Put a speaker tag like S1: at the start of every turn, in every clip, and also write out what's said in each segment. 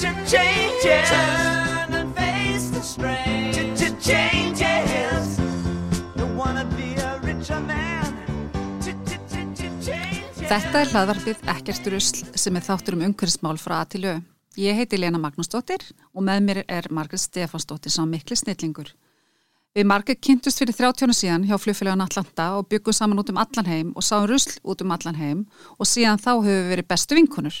S1: to change it. Turn and face the strain. Changes. Don't wanna be a richer man.
S2: Þetta er hlaðvarpið Ekkert rusl sem er þáttur um umhverfismál frá að til au. Ég heiti Lena Magnúsdóttir og með mér er Margret Stefansdóttir sá mikli snillingur. Við Margret kynntust fyrir 30 síðan hjá flugfélagun Atlanta og byggum saman út um allan heim og sáum rusl út um allan heim og síðan þá höfum við verið bestu vinkunur.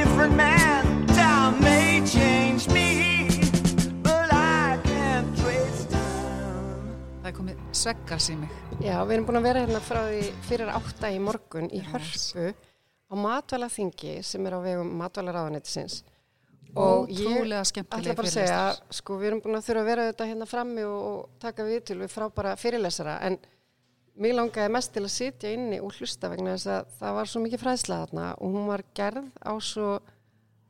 S2: Sveggas í mig.
S3: Já, við erum búin að vera hérna frá því fyrir átta í morgun í Hörpu á matvælaþingi sem er á vegum matvælaráðanettisins.
S2: Ótrúlega skemmtileg
S3: ætla bara að segja, sko, við erum búin að þurfa að vera þetta hérna frammi og, og taka við til við frábara fyrirlesara, en mér langaði mest til að sitja inni og hlusta vegna þess að það var svo mikið fræðsla þarna og hún var gerð á svo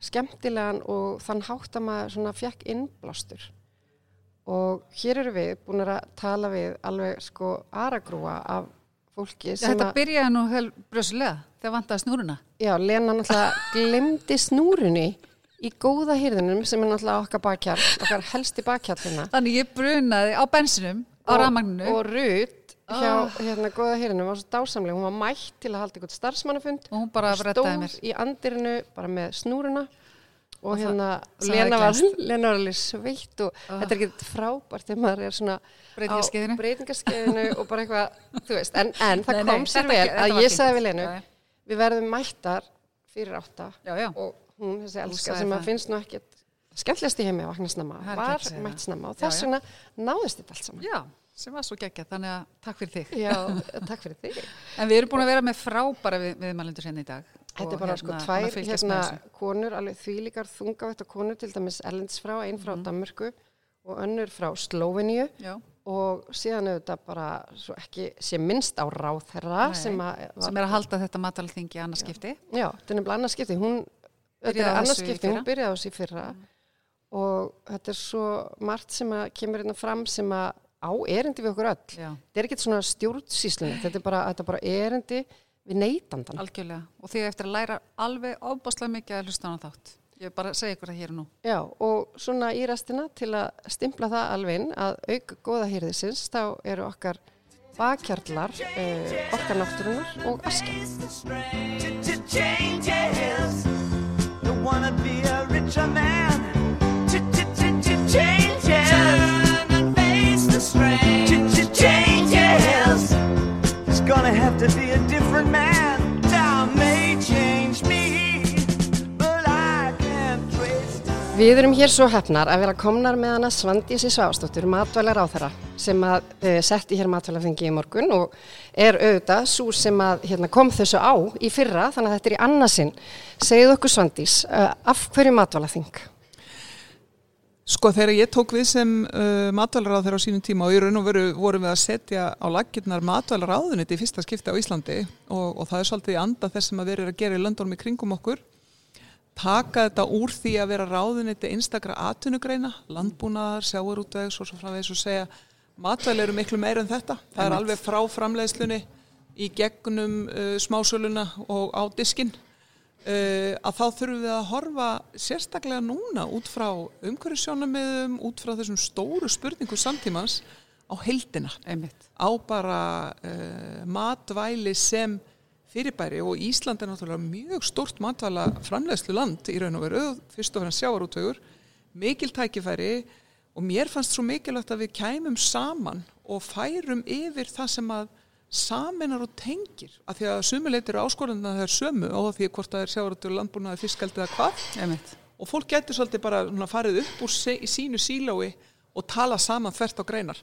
S3: skemmtilegan og þann hátt að maður svona fjekk innblástur. Og hér eru við búin að tala við alveg sko aragrúa af fólki sem
S2: Þetta
S3: að,
S2: byrjaði nú hel brössulega þegar vantaði snúruna.
S3: já, Lena náttúrulega glemdi snúrunni í góða hýrðunum sem er náttúrulega okkar bakkjall, okkar helsti bakkjallina.
S2: Þannig ég brunaði á bensinum, á rafmagninu.
S3: Og Rut hjá
S2: Ah.
S3: hérna góða hýrðunum var svo dásamlega, hún var mætt til að halda einhvern starfsmannafund
S2: Og hún bara
S3: og
S2: reddaði mér.
S3: stóð í andirinu bara með snúruna og,
S2: Og
S3: hérna Lena var. Lena var alveg sveitt og
S2: Ah.
S3: þetta er ekki frábært þegar maður er svona á breytingaskeiðinu og bara eitthvað, þú veist, en, en það
S2: Nei, nei,
S3: kom sér
S2: þetta
S3: vel
S2: ekki-
S3: að ég sagði við Lenu,
S2: já.
S3: við verðum mættar fyrir átta
S2: Já, já.
S3: og hún, þessi elska sem að finnst nú ekkert skemmtilegast í heimi að vakna snemma, var mætt snemma og þess vegna náðist þetta allt saman.
S2: Já, sem var svo geggjað, þannig að takk fyrir þig.
S3: Já, takk fyrir þig.
S2: En við erum búin að vera með frábæra við, viðmælendur hérna í dag.
S3: Þetta er bara sko
S2: hérna,
S3: tvær
S2: að fylgjast
S3: hérna,
S2: þessu.
S3: konur, alveg þvílíkar þungavætta konur, til dæmis Ellens frá, einn frá
S2: Mhm.
S3: Danmörku og önnur frá Slóveníu.
S2: Já,
S3: og síðan auðvitað bara ekki sé minnst á ráðherra
S2: Nei,
S3: sem var,
S2: sem er að halda þetta matalþingi annarskipti.
S3: já, þetta er nefnilega annars skipti. Hún, þetta er
S2: á
S3: annars
S2: þessu í
S3: skipti, hún byrjaði á þessu í fyrra. Og þetta er svo margt sem að kemur hérna fram sem að á erindi við okkur öll.
S2: Já,
S3: þetta er ekkert svona stjórnsýslunni. Þetta er bara, þetta er bara erindi við neytandan
S2: algjörlega. Og þið eftir að læra alveg óbáslega mikið að hlusta á þátt. Ég vil bara segja ykkur það hér og nú.
S3: Já, og svona í restina til að stimpla það alveg inn að auk góða hýrðisins þá eru okkar bakkjarlar, uh, okkar náttúrunar og askja.
S1: Changes. And face the strain. Have to be a different man. Time may change me, but I can't trace time.
S3: Við erum hér svo hefnar að vera komnar með hana Svandísi Svástóttur, matvælar á þeirra sem að uh, setti hér matvælarþingi í morgun og er auðvitað svo sem að hérna, kom þessu á í fyrra þannig að þetta er í annarsinn. Segðu okkur Svandís, uh, af hverju matvælarþing?
S4: Sko þegar ég tók við sem uh, matvælaráð þeirra á sínum tíma og í raun og veru vorum við að setja á laggirnar matvælaráðuniti í fyrsta skipti á Íslandi og, og það er svolítið í anda þess sem að vera að gera í löndunum í kringum okkur taka þetta úr því að vera ráðuniti einstakra atvinnugreina, landbúnaðar, sjáurútvegs og svo framvegis og segja matvæli eru miklu meira en þetta. Það er alveg frá framleiðslunni í gegnum uh, smásöluna og á diskinn uh, að þá þurfum við að horfa sérstaklega núna út frá umhverfisjónamiðum, út frá þessum stóru spurningu samtímans á heldina,
S2: Einmitt.
S4: á bara uh, matvæli sem fyrirbæri og Ísland er náttúrulega mjög stort matvæla framleiðslu land í raun og veru, fyrst og fremst sjávarútvegur, mikil tækifæri og mér fannst svo mikilvægt að við kæmum saman og færum yfir það sem að saminar og tengir af því að sumuleitir áskorðan það er sömu og því hvort það er sjávartur landbúnaði fiskaldi eða hvað
S2: Einmitt.
S4: og fólk getur svolítið bara svona, farið upp úr í sínu sílói og tala saman þvert á greinar.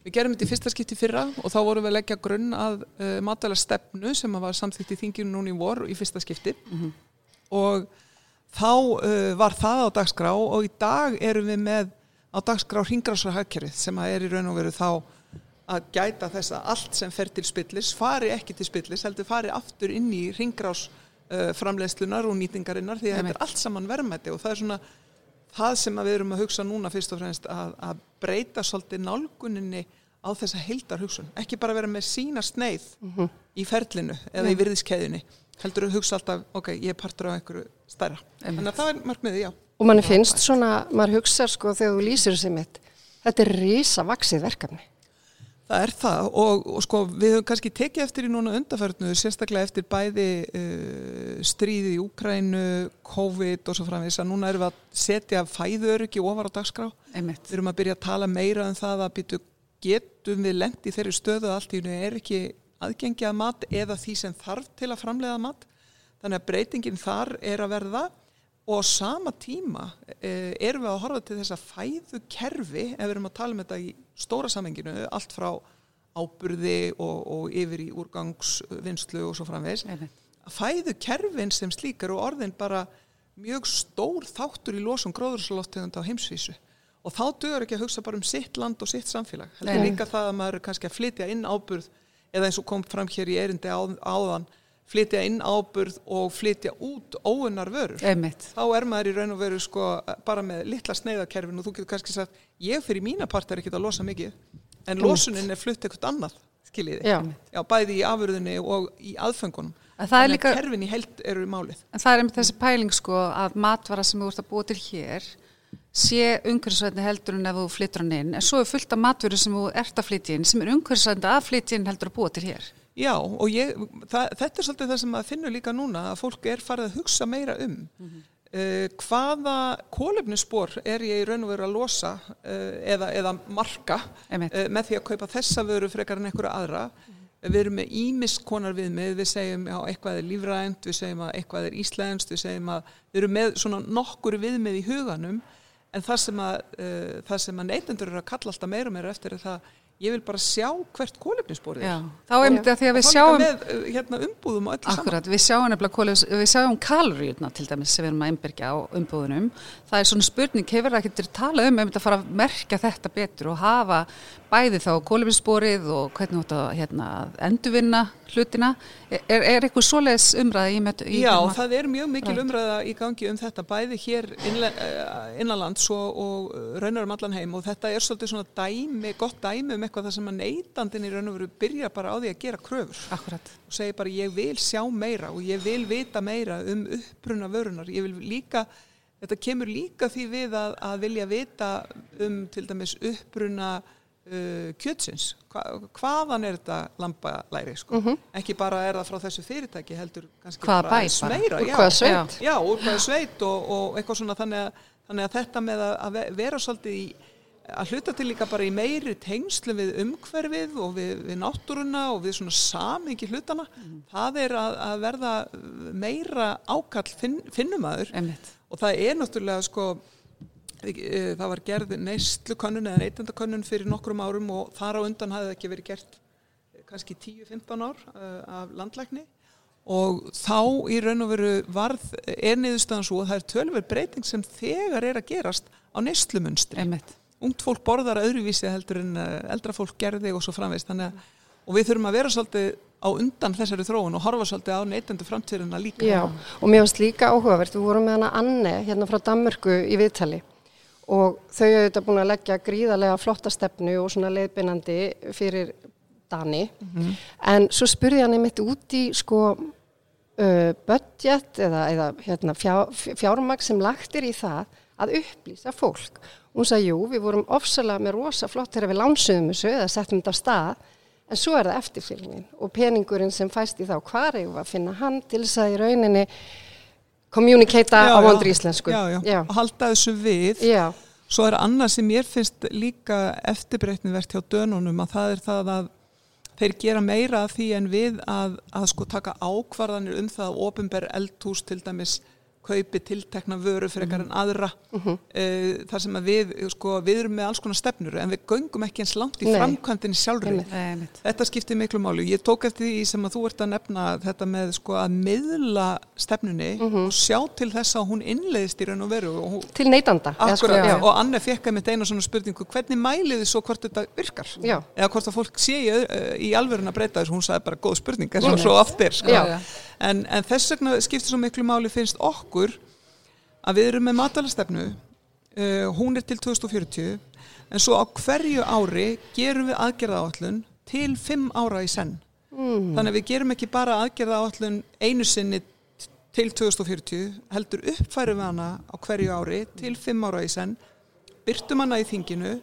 S4: Við gerum þetta í fyrsta skipti fyrra og þá vorum við að leggja grunn að uh, matvæla stefnu sem var samþýtt í þinginu núna í vor í fyrsta skipti og þá uh, var það á dagskrá og í dag erum við með á dagskrá hringrásar hagkerfið sem að er í raun og veru þá að gæta þess að allt sem fer til spillis fari ekki til spillis, heldur fari aftur inn í hringrás uh, framleiðslunar og nýtingarinnar því að þetta er allt saman verðmæti og það er svona það sem að við erum að hugsa núna fyrst og fremst að, að breyta svolítið nálguninni á þessa heildar hugsun ekki bara vera með sína sneið í ferlinu eða í virðiskeiðinni heldur að hugsa alltaf, ok, ég partur á einhverju stærra. Þannig að það er markmiðið, já.
S3: Og manni finnst svona, maður hugsa sko þegar þú lýsir þessi mitt, þetta er rísa vaksið verkefni.
S4: Það er það og, og sko við höfum kannski tekið eftir í núna undarförnu, sérstaklega eftir bæði uh, stríði í Úkrænu, COVID og svo framvegis að núna erum við að setja fæðuröki ofar á dagskrá.
S2: Einmitt.
S4: Við erum að byrja að tala meira um það að býtu getum við lendi í þeirri stöðu allt í hennu er ekki aðgengi að mat eða því sem þarf til að framleiða mat. Þannig að breytingin þar er að verða og sama tíma eh, erum við að horfa til þess að fæðu kerfi, ef við erum að tala um þetta í stóra samenginu, allt frá áburði og, og yfir í úrgangsvinnslu og svo framvegs, að fæðu kerfin sem slíkar og orðin bara mjög stór þáttur í losum gróðurslóftegund á heimsvísu. Og þá dögur ekki að hugsa bara um sitt land og sitt samfélag. Þetta er líka það að maður kannski að flytja inn áburð eða eins og kom fram hér í erindi á, áðan flytja inn áburð og flytja út óunnar vörur.
S2: Einmitt.
S4: Þá er maður í raun og veru sko bara með litla sneiðakerfin og þú getur kannski sagt ég fyrir mína part er ekki að losa mikið en losunin er flutt eitthvað annað skiljiði.
S3: Já.
S4: Já, bæði í afurðinni og í aðföngunum.
S2: En það er líka-
S4: að kerfin í held eru málið.
S2: En það er einmitt þessi pæling sko að matvara sem þú ert að búa til hér sé umhverfisvætni heldur en ef þú flyttur hann inn en svo er fullt af matveru sem þú ert að flytja inn sem er umhverfisvætni að flytja inn heldur að búa til hér.
S4: Já, og ég, það, þetta er svolítið það sem maður finnur líka núna að fólk er farið að hugsa meira um. Mm hvaða kólefnisspor er ég í raun og veru að losa uh, eða, eða marka uh, með því að kaupa þessa vöru frekar en einhverja aðra. Við erum með ímisk konar viðmið, við segjum já, eitthvað er lífrænt, við segjum að eitthvað er íslenskt, við segjum að við erum með svona nokkur viðmið í huganum en það sem að, uh, að neytendur eru að kalla alltaf meira og meira eftir er það ég vil bara sjá hvert kólefnissporið
S2: Já,
S4: er.
S2: þá einmitt að því að við sjáum
S4: með uh, hérna, umbúðum og öllu saman.
S2: Akkurat, við sjáum nefnilega kólefs, við sjáum kaloríuna til dæmis sem við erum að einbyrgja á umbúðunum. Það er svona spurning, hefur það ekki til að tala um einmitt að fara að merkja þetta betur og hafa bæði þá kólefnissporið og hvernig að hérna, endurvinna hlutina. Er, er eitthvað svoleiðis umræði í með í
S4: Já,
S2: þeim að-
S4: það er mjög mikil
S2: Right.
S4: umræða í gangi um þetta bæði hér eh, innanlands og, og raunar um allan heim og þetta er svolítið svona dæmi, gott dæmi um eitthvað það sem að neytandin í raun og veru byrja bara á því að gera kröfur
S2: Akkurat,
S4: og segir bara ég vil sjá meira og ég vil vita meira um uppruna vörunar, ég vil líka þetta kemur líka því við að, að vilja vita um til dæmis uppruna uh, kjötsins Hva, hvaðan er þetta lambalæri sko? ekki bara er það frá þessu fyrirtæki heldur kannski
S2: Hvaða
S4: bara
S2: bæ
S4: aðeins
S2: bara?
S4: meira,
S3: Úr
S4: já.
S3: hvaða sveit?
S4: Já, úr hvaða sveit og, og eitthvað svona þannig að, þannig að þetta með að, að ve- vera svolítið í að hluta til líka bara í meiri tengslu við umhverfið og við, við náttúruna og við svona samingi hlutana það er að, að verða meira ákall finn, finnumæður
S2: einmitt.
S4: og það er náttúrulega sko e, það var gerð neyslukönnun eða neytendakönnun fyrir nokkrum árum og þar á undan hafði ekki verið gert eh, kannski 10-15 ár uh, af landlækni. Og þá í raun og veru varð er niðurstaðan svo að það er tölver breyting sem þegar er að gerast á neyslumunstri.
S2: Einmitt.
S4: Ungt fólk borðar öðruvísi heldur en eh, eldra fólk gerði og svo framvegist þannig að og við þurfum að vera svolítið á undan þessari þróun og horfa svolítið á neytendu framtíðina líka.
S3: Já, og mér finnst líka áhugavert, við vorum með hana Anne hérna frá Danmörku í viðtali. Og þau hefur þetta búin að leggja gríðarlega flotta stefnu og svona leiðbeinandi fyrir Dani. En svo spurði hann einmitt út í sko uh, budget eða, eða hérna, fjá, fjármagn sem lagt er í það að upplýsa fólk. Hún sagði, jú, við vorum ofsalega með rosa flott þegar við lánsuðum þessu eða settum þetta af stað En svo er það eftirfylgnin og peningurinn sem fæst í þá hvar við að finna hann til þess að í rauninni kommunikata á vondri íslensku.
S4: já, já,
S3: Já.
S4: og halda þessu við
S3: Já.
S4: Svo er annað sem ég finnst líka eftirbreytnivert hjá dönunum að það er það að þeir gera meira af því en við að, að sko taka ákvarðanir um það að ofinber eldhús til dæmis kaupi tiltekna vöru frekar en aðra uh, þar sem að við, sko, við erum með alls konar stefnur en við göngum ekki eins langt í.
S3: Nei, einmitt.
S4: Þetta skiptir miklu máli. Ég tók eftir því sem að þú ert að nefna þetta með sko að miðla stefnunni
S3: Mhm.
S4: og sjá til þess að hún innleiðist í raun og veru og, hún,
S3: til neytanda eða sko,
S4: akkurat,
S3: já.
S4: og Anne fekk að mitt eina svona spurningu hvernig mælið þið svo hvort þetta virkar
S3: Já.
S4: eða hvort að fólk sé í, uh, í alvörun að breyta þessu, hún sagði bara góð spurning eins og svo oft er sko. En, en þess vegna skiptir svo miklu máli finnst okkur að við erum með matalastefnu uh, hún er til 2040 en svo á hverju ári gerum við aðgerða áallun til 5 ára í senn
S3: Mm.
S4: þannig að við gerum ekki bara aðgerða áallun einu sinni til 2040 heldur uppfærum við hana á hverju ári til 5 ára í senn byrtum hana í þinginu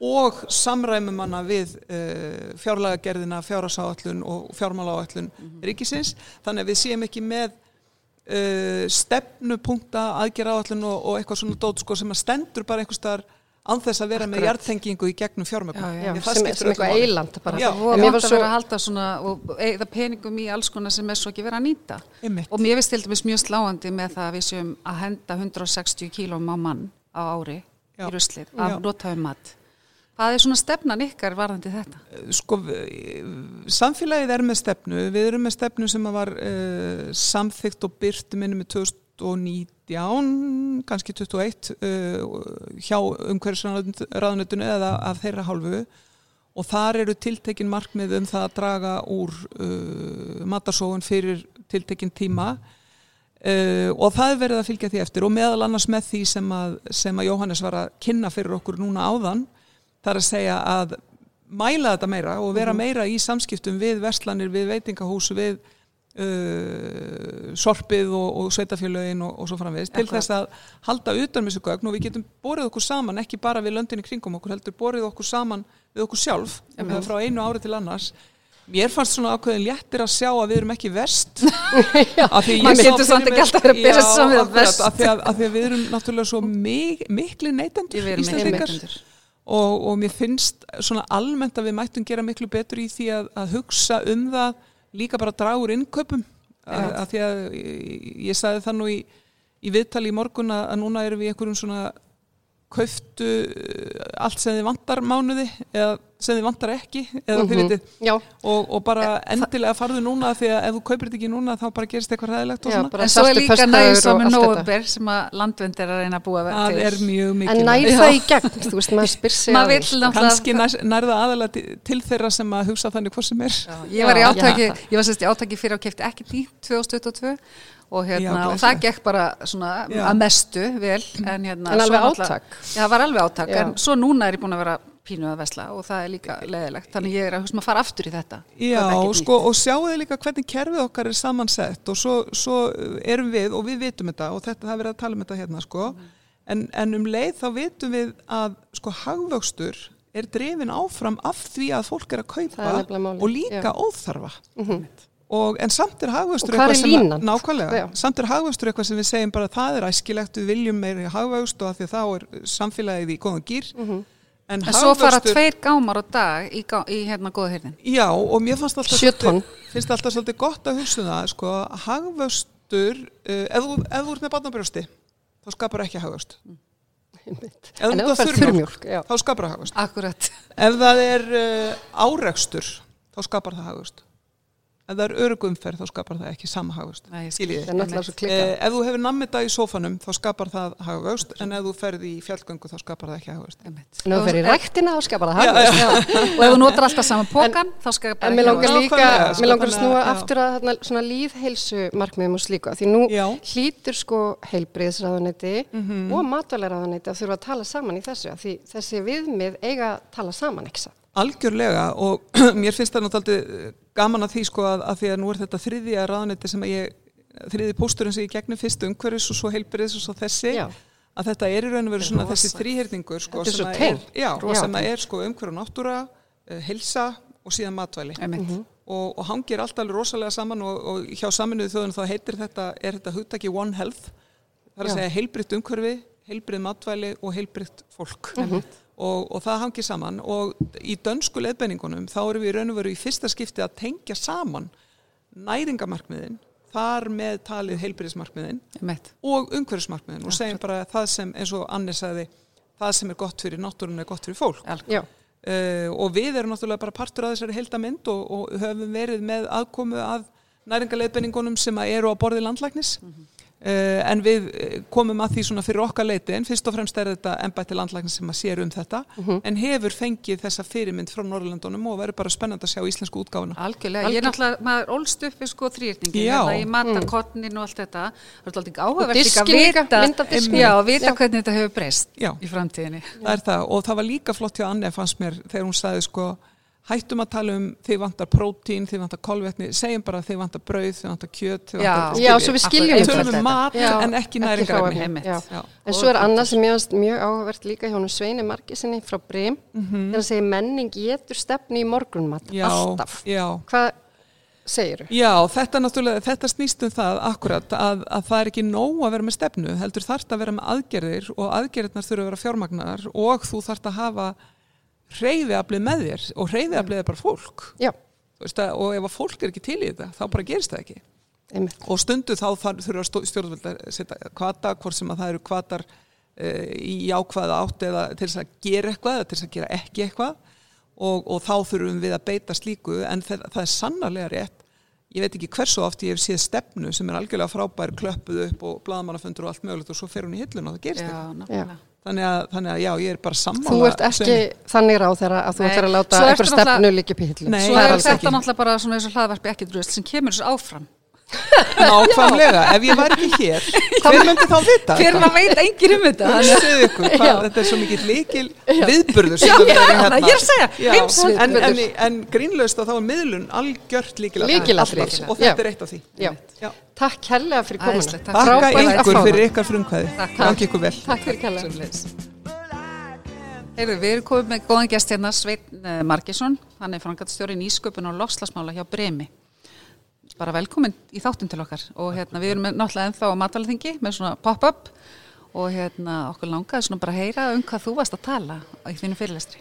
S4: og samræmum hana við uh, fjárlagagerðina, fjárhásáallun og fjármálaáallun ríkisins þannig að við séum ekki með uh, stefnupunkta aðgerðaáallun og, og eitthvað svona dót sko, sem að stendur bara einhvers staðar án þess að vera með
S3: Akkurat.
S4: jarðtengingu í gegnum fjármögnum. Það
S3: sem, sem eitthvað eiland
S2: og mér var svo...
S3: svo
S2: að halda svona og eigða peningum í alls konar sem er svo ekki verið að nýta
S4: Einmitt.
S2: og mér finnst til dæmis mjög sláandi með það að við séum að henda 160 kílóm á mann á ári
S4: Já.
S2: í ruslið
S4: Já.
S2: af notafum mat hvað er svona stefnan ykkar varðandi þetta?
S4: sko, v- samfélagið er með stefnu, við erum með stefnu sem var uh, samþygt og byrt minni með 2019, kannski 21 uh, hjá umhverfisraðunettinu eða af þeirra hálfu. Og þar eru tiltekin markmið um það að draga úr uh, matarsóun fyrir tiltekin tíma. Uh, og það er verið að fylgja því eftir og meðal annars með því sem að, sem að Jóhannes var að kynna fyrir okkur núna áðan það er að segja að mæla þetta meira og vera meira í samskiptum við verslanir, við veitingahús við uh, sorpið og, og sveitafjölögin og, og svo framvegis til þess að halda utan með þessu gögn og við getum borið okkur saman ekki bara við löndinni kringum okkur heldur borið okkur saman við okkur sjálf mm frá einu ári til annars. Mér fannst svona ákveðin léttir að sjá að við erum ekki
S2: Maður
S4: sá
S2: getur samt ekki alltaf að bera sig saman verst.
S4: akkurat, af því að, að við erum náttúrulega svo mik mikli neytendur
S2: neytendur.
S4: Og, og mér finnst svona almennt að við mættum gera miklu betur í því að, að hugsa um það líka bara úr innkaupum. Að, að því að ég, ég sagði það nú í, í viðtali í morgun að, núna erum við einhverjum svona kauftu uh, allt sem þið vantar mánuði eða sem þið vantar ekki eða þið vitið
S3: Já,
S4: og, og bara endilega farðu núna því að ef þú kaupir þetta ekki núna þá bara gerist eitthvað ræðilegt og
S3: Já,
S4: svona.
S2: En svo er líka
S3: og
S2: svo með nóvember sem að landvend er að reyna að búa
S4: það er mjög mikið
S3: en nær það í gegn, þú veist, maður spyr sig
S4: nær, nærða aðalega til, til þeirra sem að hugsa þannig hvað sem er.
S2: Ég var í
S3: Já,
S2: átaki,
S3: já.
S2: ég var sérst í átaki fyrir að kefti ekki nýtt 2022 og, hérna, og það gekk bara svona að mestu vel. En, hérna,
S3: En
S2: svo
S3: alveg átak.
S2: Já, það var alveg átak,
S3: Já.
S2: en svo núna er ég búin að vera pínu að vesla og það er líka leðilegt. Þannig ég er að hugsa maður að fara aftur í þetta.
S4: Já, sko, og sjáu þið líka hvernig kerfið okkar er samansett og svo, svo erum við, og við vitum þetta og þetta, það er verið að tala um þetta hérna, sko en, en um leið þá vitum við að sko, hagvöxtur er drefin áfram af því að fólk er að
S3: er
S4: kaupa
S3: málið,
S4: og líka
S3: já.
S4: óþarfa
S3: Mhm.
S4: Og, en samt er hagvöxtur eitthvað sem
S3: línan?
S4: nákvæmlega, samt er hagvöxtur eitthvað sem við segjum bara það er æskilegt, við viljum meiri hagvöxt og að því að þá er samfélagið í góðan gýr
S3: Mhm.
S4: en,
S2: En svo fara
S4: hagvöxtur-
S2: tveir gámar á dag í, gá, í hérna góða hyrðin.
S4: Já, og mér fannst alltaf
S3: tonn.
S4: finnst alltaf svolítið gott að hugsa um það sko, hagvöxtur uh, ef, þú- ef þú ert með barnabrjósti þá skapar ekki hagvöxt
S3: Einmitt.
S4: Ef
S3: En
S4: þú þurrmjólk,
S3: já.
S4: þá skapar það hagvöxt
S2: Akkurat.
S4: ef það er uh, árekstur þá skapar það hagvöxt ef það er örugumferð þá skapar það ekki sama hagvöxt
S3: Það er.
S4: Eh, ef þú hefur nammita í sófanum þá skapar það hagvöxt en ef þú ferð í fjallgöngu þá skapar það ekki hagvöxt.
S3: En ef þú fer í ræktina, þá skapar það hagvöxt.
S2: Og ef þú notar alltaf saman pókan, þá skal bara
S3: En mér langar snúa aftur að þarna, svona líðheilsu markmiðum og slíku. Því nú hlýtur sko heilbriðsraðuneyti
S4: Mhm.
S3: og matvælaráðuneyti að þurfa að tala saman í þessu. af Því þessi viðmið eiga að tala saman, ekki satt?
S4: Algjörlega og mér finnst það náttúrulega gaman að því sko að, að því að nú er þetta þriðja ráðneti sem að ég, þriði pósturinn sem ég gegnum fyrst umhverfis og svo heilbriðis og svo þessi
S3: Já.
S4: að þetta er í raun og veru svona þessi þrýhyrningur sko sem
S3: svo
S4: að er, já, sem að er sko umhverf og náttúra, uh, helsa og síðan matvæli.
S2: Einmitt.
S4: og, og hangir allt alveg rosalega saman og, og hjá saminuðu þjóðun þá heitir þetta, er þetta hugtaki One Health. Það er að
S3: Já.
S4: segja heilbritt umhverfi, heilbrið matvæli og heilbriðt fólk og, og það hangið saman. Og í dönsku leðbenningunum þá erum við í raun og veru í fyrsta skipti að tengja saman næringamarkmiðin þar með talið heilbriðismarkmiðin
S2: Einmitt.
S4: og umhverfismarkmiðin. Og segjum bara að það sem eins og Anni sagði það sem er gott fyrir náttúrun er gott fyrir fólk.
S3: Já,
S4: uh, og við erum náttúrulega bara partur af þessari heldamind og, og höfum verið með aðkomu að næringarleiðbenningunum sem að eru á borði landlæknis.
S2: Mhm.
S4: Uh, en við eh, komum að því svona fyrir okkar leiti en fyrst og fremst er þetta embætti landlæknis sem að sér um þetta
S2: Mhm.
S4: en hefur fengið þessa fyrirmynd frá Norrlandunum og verður bara spennand að sjá íslensku útgáfuna
S2: Algjörlega, ég er náttúrulega, maður ólst upp við sko þrýrningi,
S4: Já.
S2: hérna í matarkornin og allt þetta, það er alltaf áhugavert líka
S3: diski
S2: að
S3: líka,
S2: vita,
S3: mynd af disknum.
S2: já, að vita
S3: Já.
S2: hvernig þetta hefur breyst
S4: Já.
S2: í framtíðinni.
S4: það er það og það var líka flott hjá Anne fannst mér þegar hún sagði sko hættum að tala um þið vantar prótín, þið vantar kolvetni, segjum bara þið vantar brauð, þið vantar kjöt, þið
S2: Já.
S4: vantar
S3: já svo við skiljum þetta.
S4: um mat
S3: Já,
S4: en ekki
S3: já.
S4: Já.
S3: En svo er annað sem varst mjög áhugavert líka hjá hún Sveini Markisinni frá Brim þegar hann segir menning getur stefni í morgunmat
S4: Já,
S3: alltaf.
S4: já.
S3: Hvað segir
S4: Já, þetta, þetta snýst um það akkurat að, að það er ekki nóg að vera með stefnu, heldur þarft að vera með aðgerðir og aðgerðirnar þurfa að vera fjármagnar og þú þarft að hafa hreyfiaflið með þér og hreyfiaflið er bara fólk.
S3: Já,
S4: Þú veist að, og ef að fólk er ekki til í þetta þá bara gerist það ekki.
S3: Einmitt.
S4: og stundu þá þarf- þurfa stó- stjórnvöld að setja kvata, hvort sem að það eru kvatar uh, í jákvæða átt eða til þess að gera eitthvað eða til þess að gera ekki eitthvað. Og, og þá þurfum við að beita slíku en það, það er sannarlega rétt. Ég veit ekki hversu oft ég hef séð stefnu sem er algjörlega frábær, klöppuð upp og blaðamannafundur og allt mögulegt og svo fer hún í hillun og það gerist
S2: Já.
S4: Þannig að, þannig að já, ég er bara sammála
S3: Þú ert ekki þannig ráð þegar að þú ættir að láta eitthvað stefnu hillu.
S4: Nei,
S2: Svo er þetta náttúrulega bara svona eins og hlaðvarpi ekki dröst sem kemur þessu áfram.
S4: Nákvæmlega, ef ég var ekki hér hver myndi þá vita
S2: Hver maður veit engin um þetta.
S4: ykkur, hvað, þetta er svo mikið líkil viðburður sem
S2: Já, já, það, ég er að segja,
S4: Já,
S2: heimsviðburður.
S4: en, en, en grínlaust að þá er miðlun algjört
S3: Lykilatriði.
S4: Alltaf, og þetta
S3: Já.
S4: er eitt af því
S3: Já.
S4: Já.
S3: Takk hellega fyrir komuna.
S2: Æðislegt, takk.
S4: Þakka
S3: Frábært að
S4: ykkur fyrir ykkar frumkvæði
S2: Takk.
S4: Gangi ykkur vel
S3: Takk fyrir kella.
S2: Sömuleiðis. Heyrðu, við erum komið með góðan gest hérna, Sveinn eh, Margesson, hann er frangatstjóri nýsköpun og lofslagsmála hjá Bremi. Bara velkomin í þáttum til okkar og hérna, við erum náttúrulega ennþá á matvælaþingi með svona pop-up og hérna okkur langaði svona bara að heyra um hvað þú varst að tala í þínu fyrirlestri.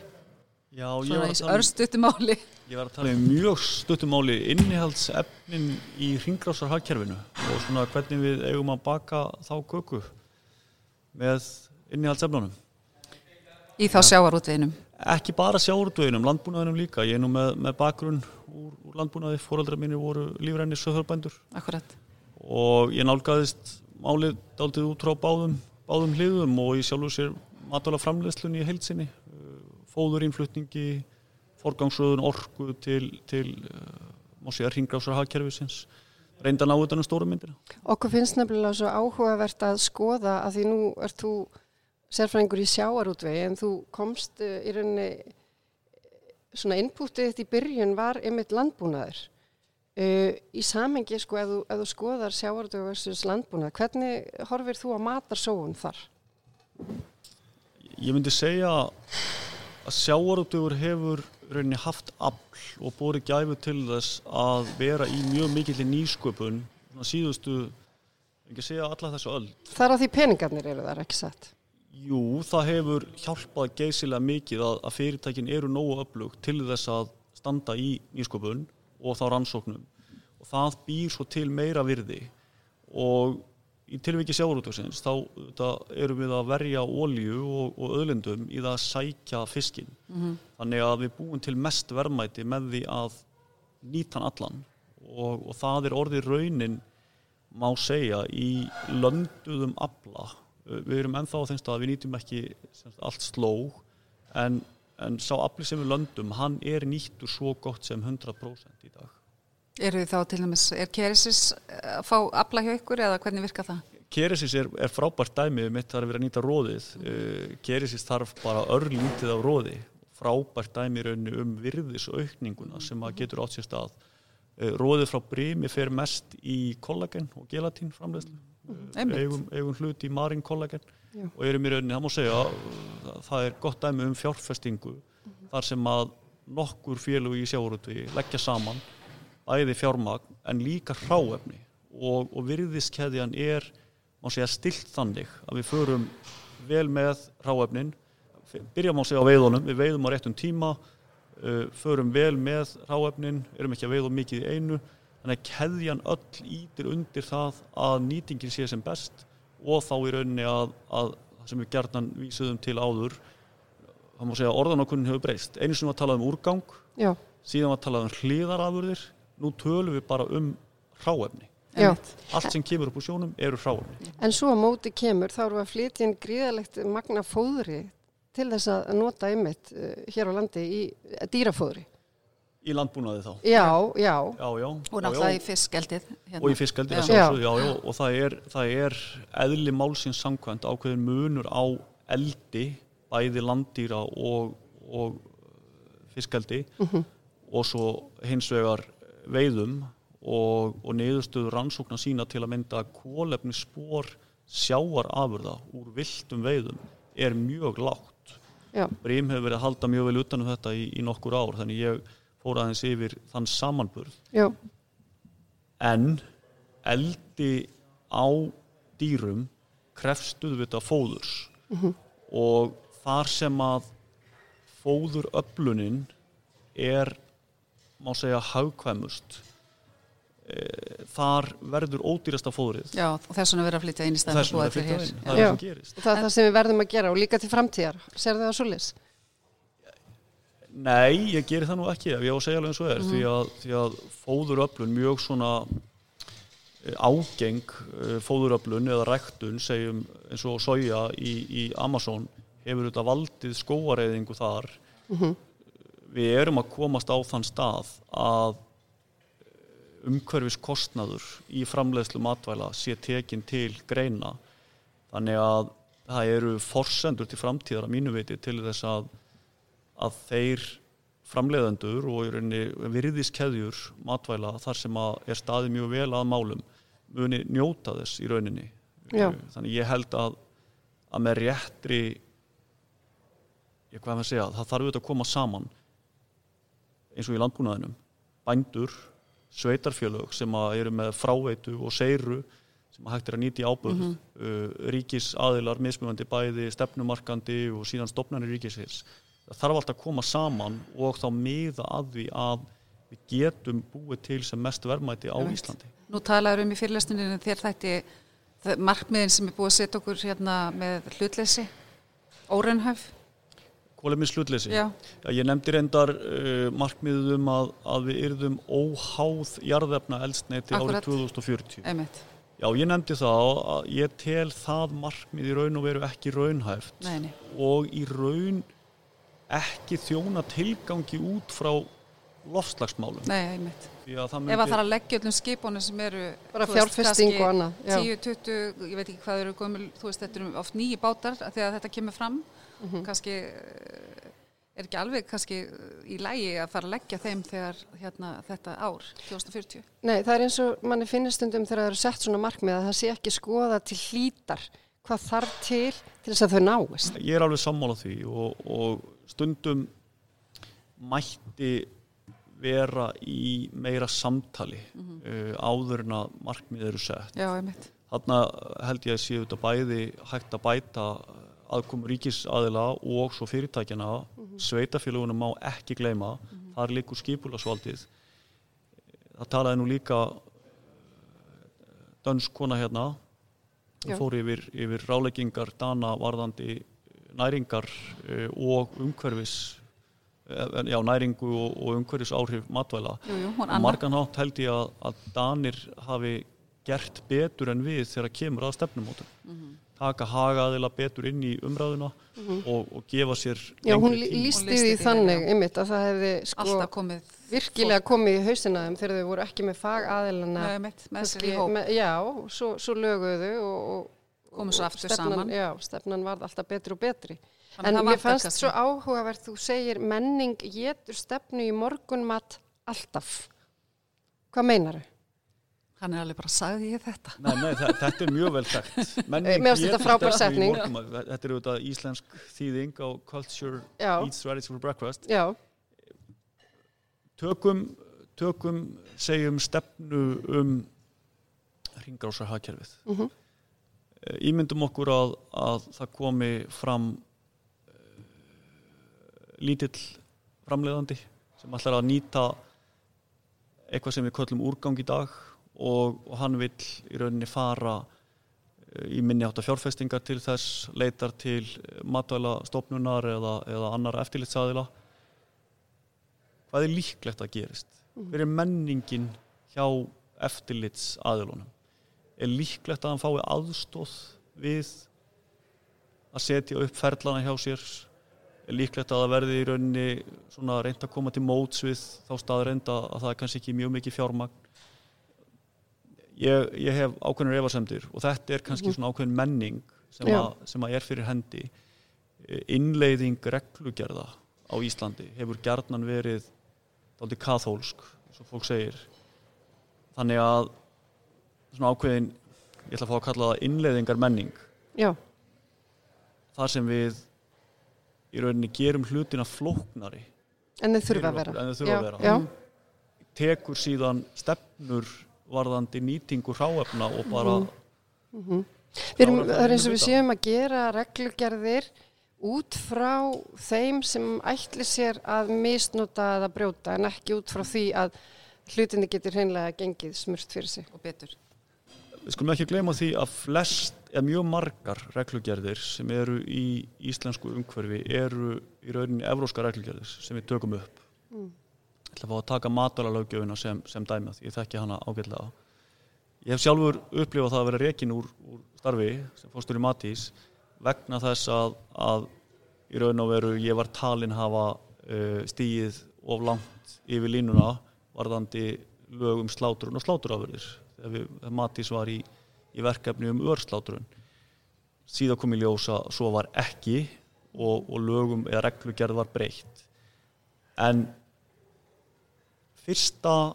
S5: Já, ég var, um, ég var að tala um mjög stuttumáli innihaldsefnin í ringrásar hagkerfinu og svona hvernig við eigum að baka þá köku með innihaldsefnunum.
S2: Í þá sjávarútveginum.
S5: Ekki bara sjáurduðinum, landbúnaðinum líka. Ég er nú með, með bakgrunn úr, úr landbúnaði, fóraldra mínir voru lífrænir söðurbændur
S2: Akkurat.
S5: og ég nálgaðist málið daldið út frá báðum, báðum hliðum og ég sjálfur sér matvæla framleiðslunni í heilsinni, fóðurinnflutningi, forgangsröðun orku til, til uh, má segja ringrásar hagkerfisins, reynda að ná utan um stóru myndina.
S3: Okkur finnst nefnilega svo áhugavert að skoða að því nú ert þú sérfræðingur í sjáarútvegi en þú komst uh, í rauninni svona inputið þitt í byrjun var einmitt landbúnaður. Uh, í samengi sko ef þú, ef þú skoðar sjáarútvegi versus landbúnað, hvernig horfir þú að matarsóun þar?
S5: Ég myndi segja að sjáarútugur hefur rauninni haft afl og búið gæfu til þess að vera í mjög mikill nýsköpun svona síðustu, ekki að segja alla þessu öll.
S3: Þar á því peningarnir eru þar ekki satt.
S5: Jú, það hefur hjálpað geysilega mikið að, að fyrirtækin eru nógu öflugt til þess að standa í nýsköpun og þá rannsóknum. Og það býr svo til meira virði. Og í tilviki sjávarútugsins þá erum við að verja ólju og, og öðlindum í það að sækja fiskin þannig að við búum til mest verðmæti með því að nýta hann allan. Og, og það er orðið raunin má segja í lönduðum afla við erum ennþá á þeim stað að við nýtum ekki sem sagt, allt sló en, en sá afli sem við löndum hann er nýttur svo gott sem 100% í dag
S2: Eru þið þá til dæmis, er Keresis að fá afla hjá ykkur eða hvernig virka það?
S5: Keresis er, er frábært dæmið mitt þar að vera að nýta róðið uh, Keresis þarf bara örlítið af róði frábært dæmi í rauninni um virðisaukninguna sem að getur átt sér stað uh, róðið frá brimi fer mest í kollagen og gelatín framleiðslu
S2: Einmitt.
S5: Eigum, eigum hlut í marín kollagen
S3: Já.
S5: og erum í rauninni, það má segja það- það er gott dæmi um fjárfestingu þar sem að nokkur félug í sjáurúti leggja saman bæði fjármagn en líka hráefni. Og, og virðiskeðjan er má segja stilt þannig að við förum vel með ráefnin byrjum á sig á veiðunum, við veiðum á réttum tíma uh, förum vel með ráefnin, erum ekki að veiða mikið í einu þannig að keðjan öll ítir undir það að nýtingin sé sem best og þá í rauninni að, að það sem við gerðan vísuðum til áður það má segja að orðanakunnin hefur breyst. Einu sem var talað um úrgang
S3: Já,
S5: síðan var talað um hliðarafurðir nú tölum við bara um hráefni.
S3: Já.
S5: allt sem kemur upp úr sjónum eru hráefni.
S3: En svo á móti kemur, þá við að flytja inn gríðalegt magna fóðri til þess að nota einmitt uh, hér á landi í dýrafóðri.
S5: Í landbúnaði þá.
S3: Já, já,
S5: já, já,
S2: Og náttúrulega í fiskgeldið. Hérna.
S5: og í já, og það er, það er eðli málsins samkvæmt ákveðin munur á eldi bæði landýra og, og fiskaldi og svo hins vegar veiðum og, og niðurstöður rannsóknar sína til að mynda að kólefni spór sjáarafurða úr viltum veiðum er mjög lágt.
S3: Já,
S5: Brím hefur verið að halda mjög vel utan um þetta í, í nokkur ár þannig ég fór aðeins yfir þann samanburð.
S3: Já,
S5: en eldi á dýrum krefstuð við þetta fóðurs og þar sem að fóðuröflunin er má segja hagkvæmust e, þar verður ódýrasta fóðrið.
S2: Já, og þess vegna verið að flytja inn í stæðan
S5: þess vegna er flytta inn, það er það sem gerist.
S3: Það er það sem við verðum að gera og líka til framtíðar. Serðu það á svolis?
S5: Nei, ég geri það nú ekki ef ég á að segja alveg eins og er því, að, því að fóðuröflun mjög svona eh, ágeng eh, fóðuröflun eða ræktun segjum eins og soja í, í Amazon hefur þetta valdið skóareiðingu þar. Við erum að komast á þann stað að umhverfis kostnaður í framleiðslu matvæla sé tekin til greina. Þannig að það eru forsendur til framtíðar að mínu viti til þess að að þeir framleiðendur og í rauninni virðiskeðjur matvæla þar sem að er staðið mjög vel að málum muni njóta þess í rauninni
S3: Já.
S5: þannig ég held að að með réttri ég hvað maður segja, það þarf auðvitað að koma saman eins og í landbúnaðinum bændur, sveitarfjölög sem að eru með fráveitu og seiru sem að hægt er að nýta í ábyrð mm -hmm. ríkis aðilar, mismjöfandi bæði stefnumarkandi og síðan stopnarnir ríkisins það þarf alltaf að koma saman og þá miða að því að við getum búið til sem mest verðmæti á. Íslandi
S2: Nú talaður um í fyrirlestuninu þér þætti markmiðin sem er búið að setja okkur hérna með hlutleysi, óreinhæf.
S5: Kólefnis hlutleysi
S2: Já,
S5: Já, ég nefndi reyndar uh, markmiðið um að, að við yrðum óháð jarðefna eldsneiti árið 2040.
S2: einmitt.
S5: Já, ég nefndi það að ég tel það markmið í raun og veru ekki raunhæft
S2: Nei, nei.
S5: og í raun ekki þjóna tilgangi út frá lofslagsmálum.
S2: Nei, einmitt.
S5: Að það
S2: Ef að
S5: myndi,
S2: það er að leggja öllum skipunum sem eru
S3: Bara fjárfesting og annað, já.
S2: 10, 20, ég veit ekki hvað eru gömul, þú veist, þetta eru oft nýji bátar af því að þetta kemur fram
S3: Mhm.
S2: kannski eh, er ekki alveg kannski í lægi að fara að leggja þeim þegar hérna, þetta ár, 2040
S3: Nei, það er eins og manni finnir stundum þegar það eru sett svona markmið að það sé ekki skoða til hlítar hvað þarf til til þess að þau náist.
S5: ég er alveg sammála því og, og stundum mætti vera í meira samtali uh, áður en að markmið eru sett.
S2: Já, einmitt.
S5: Þarna held ég að séu þetta bæði hægt að bæta aðkomu ríkisaðila og svo fyrirtækjana, sveitafélagunum má ekki gleyma, þar líkur skipulasvaldið. Það talaði nú líka dönsk kona hérna,
S3: Já.
S5: fór yfir, yfir ráleggingar dana varðandi næringar eh, og umhverfis, eh, já næringu og, og umhverfis áhrif matvæla.
S2: Jú, jú, hún
S5: Á
S2: Anna.
S5: margan hátt held ég að, að Danir hafi gert betur en við þegar kemur að stefnumótum.
S2: Mhm.
S5: Taka hagaðila betur inn í umræðuna og, og gefa sér
S3: Já, hún
S5: lengri
S3: lí-
S5: tíma.
S3: lýsti
S2: Hún lýsti
S3: því þannig,
S2: já.
S3: einmitt, að það hefði sko
S2: komið
S3: virkilega komið í hausina þeim þegar þau voru ekki með fagaðilana. Já, svo, svo löguðu og, og
S2: Komu svo aftur
S3: stefnan,
S2: saman.
S3: Já, stefnan varð alltaf betri og betri.
S2: Þannig
S3: En
S2: það
S3: mér
S2: vantar
S3: fannst svo áhugavert, þú segir menning getur stefnu í morgunmat alltaf. Hvað meinar þau?
S2: Hann er alveg bara, sagði ég þetta?
S5: Nei, nei, þa- þetta er mjög vel þekkt. Menning getur
S3: frábær
S5: stefnu í
S3: setning.
S5: morgunmat. Þetta er auðvitað íslensk þýðing á Culture
S3: Já.
S5: Eats Ready for Breakfast.
S3: Já,
S5: Tökum, tökum segjum stefnu um ringrásar hagkerfið.
S3: Mhm.
S5: Eh, Ímyndum okkur að, að það komi fram uh, lítill framleiðandi sem ætlar að nýta eitthvað sem við köllum úrgang í dag og, og hann vill í rauninni fara eh, í minni átt að fjárfestingar til þess, leitar til matvæla stofnunar eða, eða annar eftirlitsaðila. Hvað er líklegt að gerist? Hver er menningin hjá eftirlitsaðilunum er líklegt að hann fái aðstóð við að setja upp ferlana hjá sér. Er líklegt að það verði í rauninni svona reynd að koma til móts við þá stað reynda að það er kannski ekki mjög mikið fjármagn. Ég, ég hef ákveðnir efasemdir og þetta er kannski svona ákveðin menning sem, að, sem að er fyrir hendi. Innleiðing reglugerða á Íslandi hefur gjarnan verið dálítið kathólsk, eins og fólk segir. Þannig að svona ákveðin, ég ætla að fá að kalla það innleiðingar menning
S3: Já,
S5: þar sem við í rauninni gerum hlutina flóknari
S3: en þau þurfa að vera.
S5: þurfa
S3: já,
S5: að vera.
S3: Já,
S5: tekur síðan stefnur varðandi nýtingu hráefna og bara
S3: við erum,
S5: Klára það
S3: það er eins og við séum að gera reglugerðir út frá þeim sem ætli sér að misnota eða brjóta en ekki út frá því að hlutinni getur hreinlega gengið smurt fyrir sig.
S2: og betur.
S5: Við skulum ekki gleyma því að flest, eða mjög margar reglugerðir sem eru í íslensku umhverfi eru í rauninni evróska reglugerðir sem við tökum upp.
S3: Mm.
S5: ég ætla að fá að taka matvælalöggjöfina sem, sem dæma því ég þekki hana ágætlega. Ég hef sjálfur upplifað það að vera rekin úr, úr starfi sem fórstur í Matís vegna þess að, að í raun og veru ég var talin hafa uh, stíið of langt yfir línuna varðandi lög um sláturun og sláturafurðir þegar, Matís var í, í verkefni um örsláturun síðan kom í ljósa svo var ekki og, og lögum eða reglugerð var breytt. En fyrsta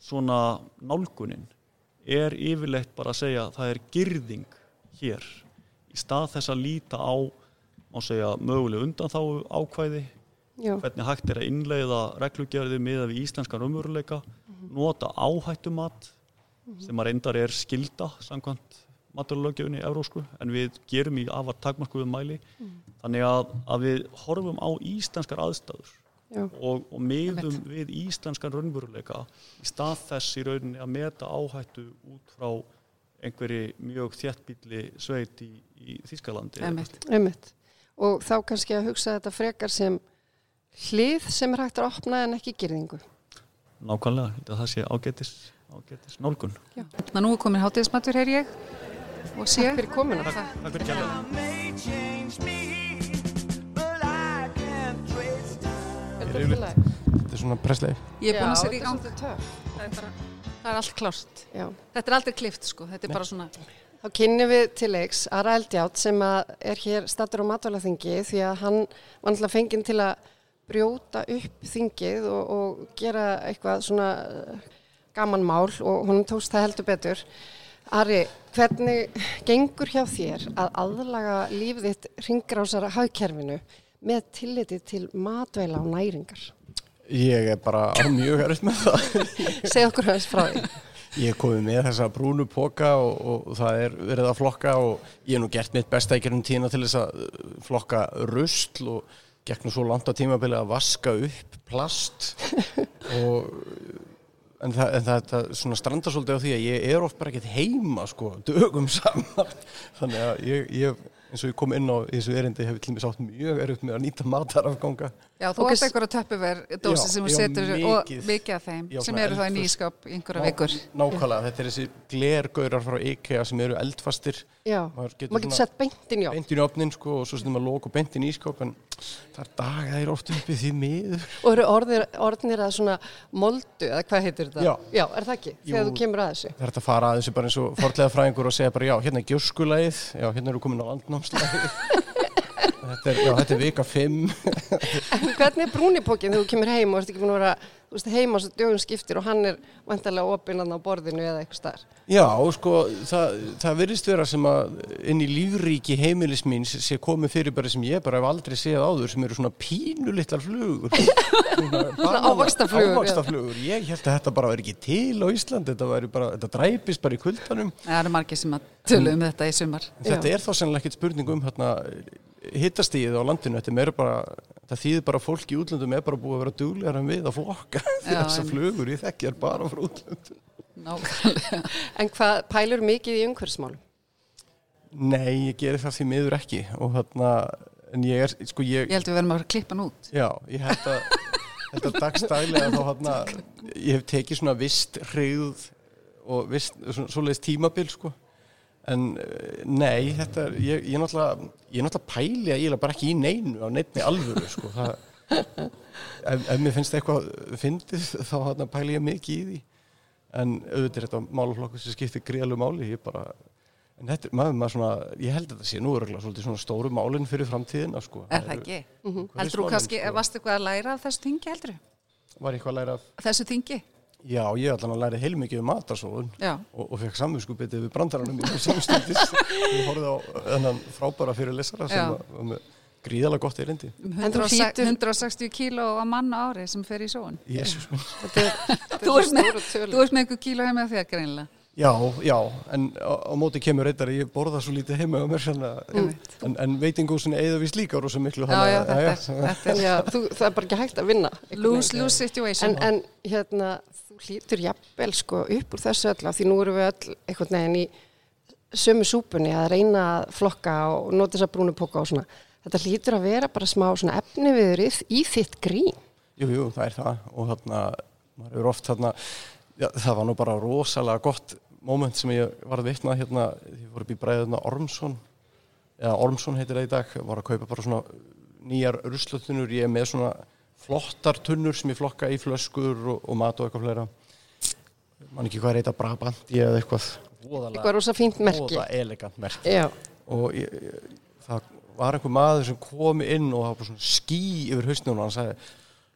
S5: svona nálgunin er yfirleitt bara að segja að það er girðing hér í stað þess að líta á segja möguleg undan þá ákvæði
S3: Já,
S5: hvernig hægt er að innleiða reglugerði miða við íslenskan umveruleika nota áhættumat sem að reyndar er skilda samkvæmt maturlögjöfunni eurósku en við gerum í afar takmarkuðum mæli. Þannig að, að við horfum á íslenskar aðstæður og, og miðum við íslenskan raunveruleika í stað þess í rauninni að meta áhættu út frá einhverji mjög þéttbíli sveit í, í Þískalandi.
S3: Og þá kannski að hugsa þetta frekar sem hlið sem er hægt að opna en ekki girðingu.
S5: Nákvæmlega, það sé ágætis, ágætis nálgun.
S2: Að nú er komin hátíðismatur, heyr ég, og sé.
S3: Takk fyrir komuna.
S5: Takk fyrir
S1: trace time.
S3: Er þetta
S6: er svona pressleif.
S2: Ég er búin að
S3: Já,
S2: setja í gang. Það er, bara, það er allt klárt.
S3: Já.
S2: Þetta er aldrei klift, sko. Þetta er bara svona,
S3: Þá kynnum við til leiks Ara Eldjátt sem að er hér stattur á matvælaþingi því að hann var náttúrulega fenginn til að brjóta upp þingið og, og gera eitthvað svona gaman mál og hún tókst það heldur betur. Ari, hvernig gengur hjá þér að aðlaga lífið þitt ringrásara hagkerfinu með tilliti til matvæla og næringar?
S6: Ég er bara á mjög erfitt með það.
S3: Segð okkur hans frá því.
S6: Ég komið með þessa brúnu póka og, og, það er verið að flokka og ég hef nú gert mitt besta í gerðum tína til þess að uh, flokka rusl og gekk nú svo langt á tímabili að vaska upp plast og en það, en það, það svona strandar svolítið á því að ég er oft bara ekkert heima sko, dögum saman. Þannig að ég, ég eins og ég kom inn á þessu erindi hefur til mig sátt mjög erfitt með að nýta matarafganga
S2: já, þú átt einhverja töppuver dósi
S6: Já,
S2: sem þú
S6: já,
S2: setur og
S6: mikið.
S2: af þeim
S6: Já,
S2: sem eru þá í nýskap í einhverja vikur.
S6: Nákvæmlega, þetta er þessi glergaurar frá IKEA sem eru eldfastir
S3: Já,
S6: maður getur,
S3: maður getur sett beintin já.
S6: beint inn í opnin sko, og svo setjum maður lók og beint inn í ískáp en það er daga þeir oft uppi því miður
S3: Og eru orðnir, orðnir að svona moldu, eða hvað heitir þetta?
S6: Já.
S3: er það ekki? Þegar
S6: Jú.
S3: þú kemur að þessu.
S6: það er hægt að fara að þessu bara eins og fortlega fræðingur og segja bara já, hérna þetta er, já, þetta er vika 5
S3: En hvernig er brúnipókin þegar þú kemur heim og ert ekki búin að vera veist, heima svo dögum skiptir og hann er vantarlega opinnan á borðinu eða eitthvað starf.
S6: Já, sko, það, það virðist vera sem að inn í lífríki heimilis mín sé komið fyrir bara sem ég bara hef aldrei séð áður sem eru svona pínulitlar flugur
S3: Svona ávaxtaflugur, já.
S6: Ávaxtaflugur, ég held að þetta bara veri ekki til á Íslandi, þetta væri bara, þetta dræpist bara í kuldanum
S2: Það eru margir sem að tölu um þetta í sumar.
S6: Þetta er þá sennilega ekkert spurning um hérna hittastíð á landinu, er bara það þýðir bara að fólk í útlöndum er bara búið að vera duglegar en við að flokka
S2: Já,
S6: þessar
S2: en-
S6: flugur, ég þekki er bara frá útlöndum
S2: Nákvæmlega.
S3: En hvað pælur mikið í umhverfismálum?
S6: Nei, ég geri það því miður ekki og en ég er, sko ég,
S2: Ég held að við verðum að klippa hann út.
S6: já, ég held að þetta dagstælega þá hérna, ég hef tekið svona vist hreyð og vist, svona, svoleiðis tímabil, sko en eh, nei, þetta er, ég, ég er náttúrulega, ég er náttúrulega pæli að ég er bara ekki í neinu á neinni alvöru, sko, það, ef, ef mér finnst eitthvað fyndið, þá hérna pæli ég mikið í því, en auðvitað er þetta málaflokkur sem skiptir gríðalegu máli, ég bara, en þetta, maður, maður svona, ég held að þetta sé nú örgulega svolítið svona stóru málinn fyrir framtíðina, sko.
S2: Er það ekki? Heldur þú kannski,
S6: sko.
S2: varstu eitthvað að læra af þessu þingi heldur?
S6: Var eitthvað að læra af
S2: Þessu þingi?
S6: Já, ég allan að læra heilmikið um matarsóðun og, og fekk samvinskupið við brandaranum mínu samstundis. Ég horfði á þennan frábæra fyrir lesara sem var með gríðalega gott erindi.
S2: Um
S3: En þú
S2: 160
S3: hlýtur-
S2: 160 kíló á mann á ári sem fer í sóun.
S6: Jésús minn.
S3: Er,
S2: Þú
S3: er svo
S2: með, með einhver kíló heima þér greinilega.
S6: Já, já, en á, á móti kemur reyndar að ég borða svo lítið heima á mér svona, en, en veitingúsin eða vist líka rosa miklu.
S2: Já,
S6: þannig
S2: já,
S6: að-
S2: þetta er, þetta er
S3: Já, þú, það er bara ekki hægt að vinna.
S2: lose, lose situation.
S3: En, en hérna, þú hlýtur jafnvel sko upp úr þessu öll af því nú erum við öll einhvern veginn í sömu súpunni að reyna að flokka og nota þess að brúnu póka og svona. Þetta hlýtur að vera bara smá svona efni viðrið í þitt grín.
S6: Jú, jú, það er það og þarna, maður er oft þarna, já, það var nú bara rosalega gott moment sem ég var að vitna hérna, ég voru upp í bræðuna Ormsson, eða Ormsson heitir það í dag, var að kaupa bara svona nýjar ruslatunur, ég er með svona flottar tunnur sem ég flokka í flöskur og, og mat og eitthvað fleira, man ekki hvað er eitthvað Brabanti eða eitthvað,
S3: Eitthvað rosa fínt merki.
S6: voða elegant merki.
S3: Já,
S6: og ég, ég, það var einhver maður sem kom inn og það var bara svona ský yfir hausnum og hann sagði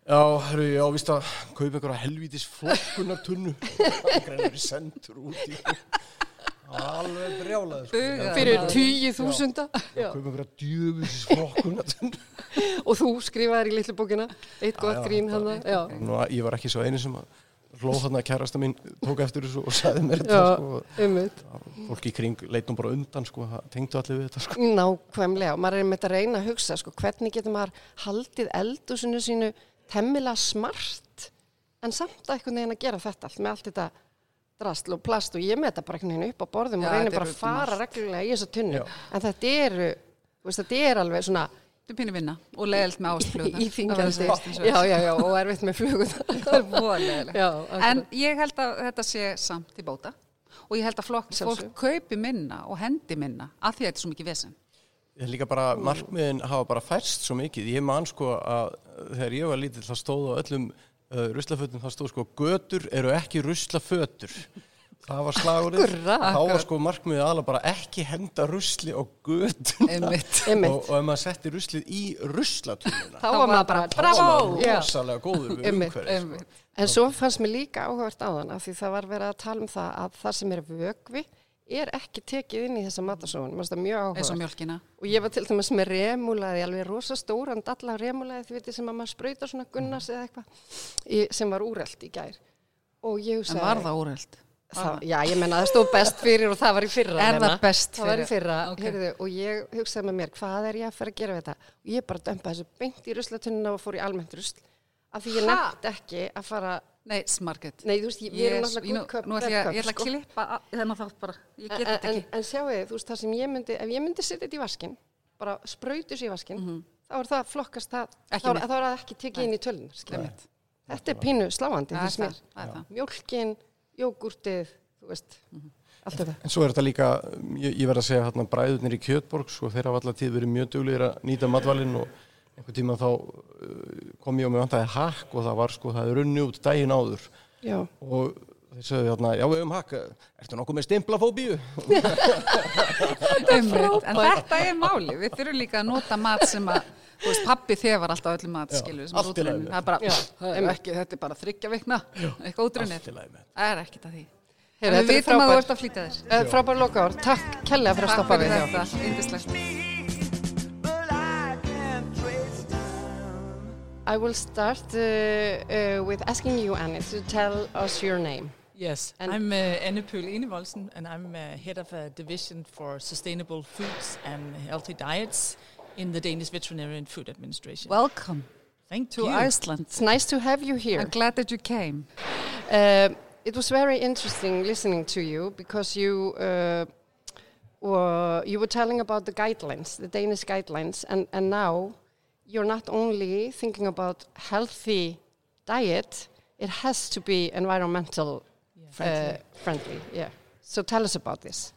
S6: Já, herru, ég ávist að kaupa einhverja helvítis flokkunartunnu það greinir sendur út í alveg brjálaði sko.
S3: Fyrir tíu þúsunda. Já.
S6: kaupa einhverja djöfis flokkunartunnu
S3: Og þú skrifaðir í litlu bókina, eitt gott grín hann. Já,
S6: Nú, ég var ekki svo eini sem að hlóð þarna að kærasta mín tók eftir þessu og sagði mér þetta sko.
S3: umut.
S6: fólk í kring leitum bara undan sko. tengdu allir við þetta sko.
S3: Nákvæmlega, og maður er með þetta að reyna að hugsa, sko, hvernig getur maður haldið eldúsinu sínu temmilega smart, en samt að einhvern veginn að gera þetta allt með allt þetta drastl og plast og ég með þetta bara einhvern veginn upp á borðum
S2: Já,
S3: og reynir
S2: er
S3: bara að fara reglulega í þessa tunnu,
S6: Já.
S3: en þetta eru, þú veist, þetta er alveg svona
S2: Þetta er pínu vinna og leiðilt með ástflöðunar.
S3: íþingjandi, já, já, já, og erfitt með flugun.
S2: Það er voðalegilegt.
S3: Já,
S2: En ég held að þetta sé samt í bóta og ég held að flokk, fólk kaupi minna og hendi minna af því að þetta er svo mikið vesen.
S6: Ég líka bara, markmiðin hafa bara færst svo mikið. Ég man sko að þegar ég var lítill það stóð á öllum uh, ruslafötum, það stóð sko götur eru ekki ruslafötur. Það var slagurinn. Þá var sko markmiðið aðalega bara ekki henda rusli á götun.
S2: Einmitt.
S3: Einmitt.
S6: og, og ef maður setti ruslið í ruslatúnina,
S3: Þá var maður bara, bravo!
S6: rosalega góður við umhverfið. Sko.
S3: En svo fannst mér líka áhugavert á þann af því það var verið að tala um það að það sem er vögvi er ekki tekið inn í þessa matasóun.
S2: Eins og mjölkina.
S3: Og ég var til dæmis með remúlaði, alveg rosa stóran dalla remúlaði, þið veitir sem að maður sprautar svona gunnars eða eitthvað, í- sem var úrelt í gær.
S2: En
S3: hugsaði...
S2: var það úreld?
S3: Já, ég menna það stóð best fyrir og það var í fyrra.
S2: Er það best
S3: Það var í
S2: fyrir?
S3: fyrra,
S2: Ok.
S3: heyrðu, og ég hugsaði með mér, hvað er ég að fara að gera við þetta? Og ég bara dömpa þessu beint í ruslatununa og fór í almennt rusl. Af því ég nefndi ekki að fara
S2: Nei, smarget.
S3: Nei, þú veist, ég, við erum
S2: Yes,
S3: náttúrulega
S2: ég nú-
S3: good cup,
S2: Nú ætla
S3: bad
S2: ég,
S3: cup,
S2: ég ætla að
S3: sko.
S2: klippa þennan þátt bara. Ég get
S3: En,
S2: þetta ekki.
S3: en sjáu þið, þú veist, það sem ég myndi, ef ég myndi setja þetta í vaskin, bara sprautu sér í vaskin, þá er það flokkast það.
S2: Ekki
S3: þá, er, er það ekki tekið inn í tölunar, skilja.
S2: Einmitt.
S3: Þetta er pínu sláandi,
S2: Það er það er það.
S3: Mjólkin, jógurtið, þú veist,
S2: Mhm.
S3: allt þetta.
S6: En svo er þetta líka, ég, ég verð að segja hérna bræðurnir í Kjötborg, svo þeir einhvern tíma þá uh, kom ég og mig vantaði hakk og það var sko, það er runni út daginn áður.
S3: Já.
S6: og þeir sögðu hérna, já við höfum hakk, ertu nokkuð með stimplafóbíu?
S2: En þetta er máli. Við þurfum líka að nota mat sem að Þú veist, pappi þefar alltaf öllum mat,
S6: Já,
S2: skilur, sem
S6: með
S2: Það er bara,
S3: Já,
S2: það er ekki, þetta er bara þryggja vikna, eitthvað
S6: með.
S2: Það er ekkit að því.
S3: Þetta
S2: við vitum að þú ert að flýta þér.
S3: Eh, Frábær lokaður, takk fyrir að
S2: Takk
S1: I
S3: will start uh, uh, with asking you, Annie, to tell us your name.
S7: Yes,
S3: And-
S7: I'm uh, Anne Pøl Enevoldsen, and I'm uh, head of a division for sustainable foods and healthy diets in the Danish Veterinary and Food Administration.
S2: Welcome
S7: Thank
S2: to
S7: you.
S2: Iceland.
S3: It's nice to have you here.
S2: I'm glad that you came.
S3: Uh, it was very interesting listening to you because you uh, were you were telling about the guidelines, the Danish guidelines, and and now you're not only thinking about healthy diet; it has to be environmental
S7: Yeah.
S3: uh, friendly. Yeah. So tell us about this.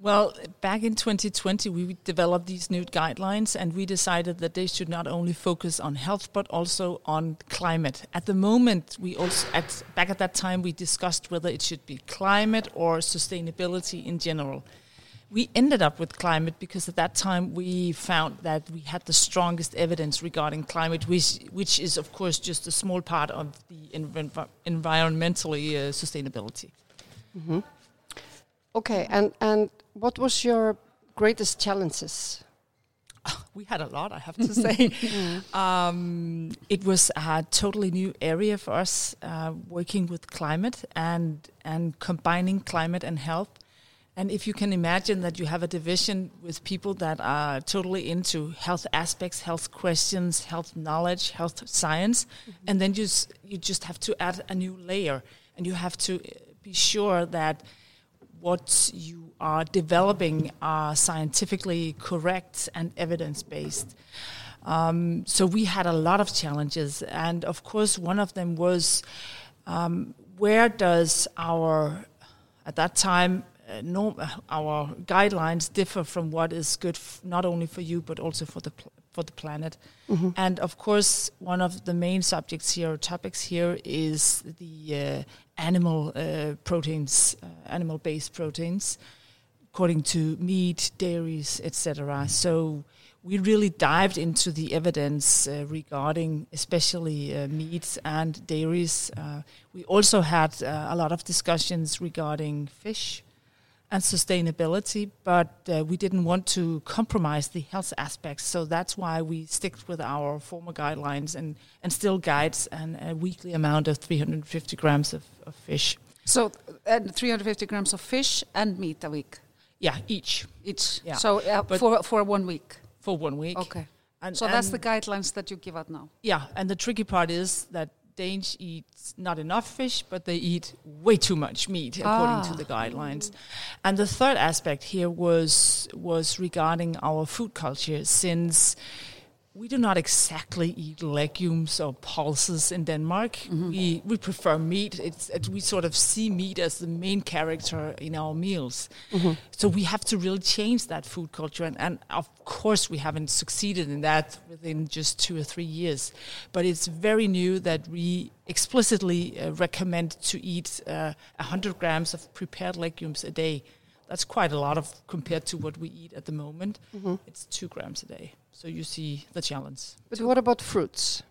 S7: Well, back in 2020, we developed these new guidelines, and we decided that they should not only focus on health but also on climate. At the moment, we also at back at that time we discussed whether it should be climate or sustainability in general. We ended up with climate because at that time we found that we had the strongest evidence regarding climate, which which is of course just a small part of the env- environmentally uh, sustainability.
S3: Okay. And and what was your greatest challenges?
S7: we had a lot, I have to say. um, it was a totally new area for us, uh, working with climate and and combining climate and health. And if you can imagine that you have a division with people that are totally into health aspects, health questions, health knowledge, health science, and then you s- you just have to add a new layer, and you have to uh, be sure that what you are developing are scientifically correct and evidence based. Um, so we had a lot of challenges, and of course, one of them was um, where does our at that time norm, our guidelines differ from what is good f- not only for you but also for the pl- for the planet. And of course, one of the main subjects here, or topics here, is the uh, animal uh, proteins, uh, animal-based proteins, according to meat, dairies, etc. So we really dived into the evidence uh, regarding especially uh, meats and dairies. Uh, we also had uh, a lot of discussions regarding fish and sustainability, but uh, we didn't want to compromise the health aspects. So that's why we stick with our former guidelines and, and still guides and a weekly amount of 350 grams of, of fish.
S2: So, and 350 grams of fish and meat a week
S7: Yeah, each
S2: each.
S7: Yeah.
S2: So, uh, for, for one week.
S7: for one week.
S2: Okay.
S7: And,
S2: So that's the guidelines that you give out now.
S7: Yeah, and the tricky part is that Danes eat not enough fish, but they eat way too much meat according to
S2: Ah.
S7: the guidelines. And the third aspect here was was regarding our food culture, since we do not exactly eat legumes or pulses in Denmark. We we prefer meat. It's it, we sort of see meat as the main character in our meals. So we have to really change that food culture, and, and of course we haven't succeeded in that within just two or three years. But it's very new that we explicitly uh, recommend to eat uh, 100 grams of prepared legumes a day. That's quite a lot of compared to what we eat at the moment. It's two grams a day. So you see the challenge.
S3: But what about fruits?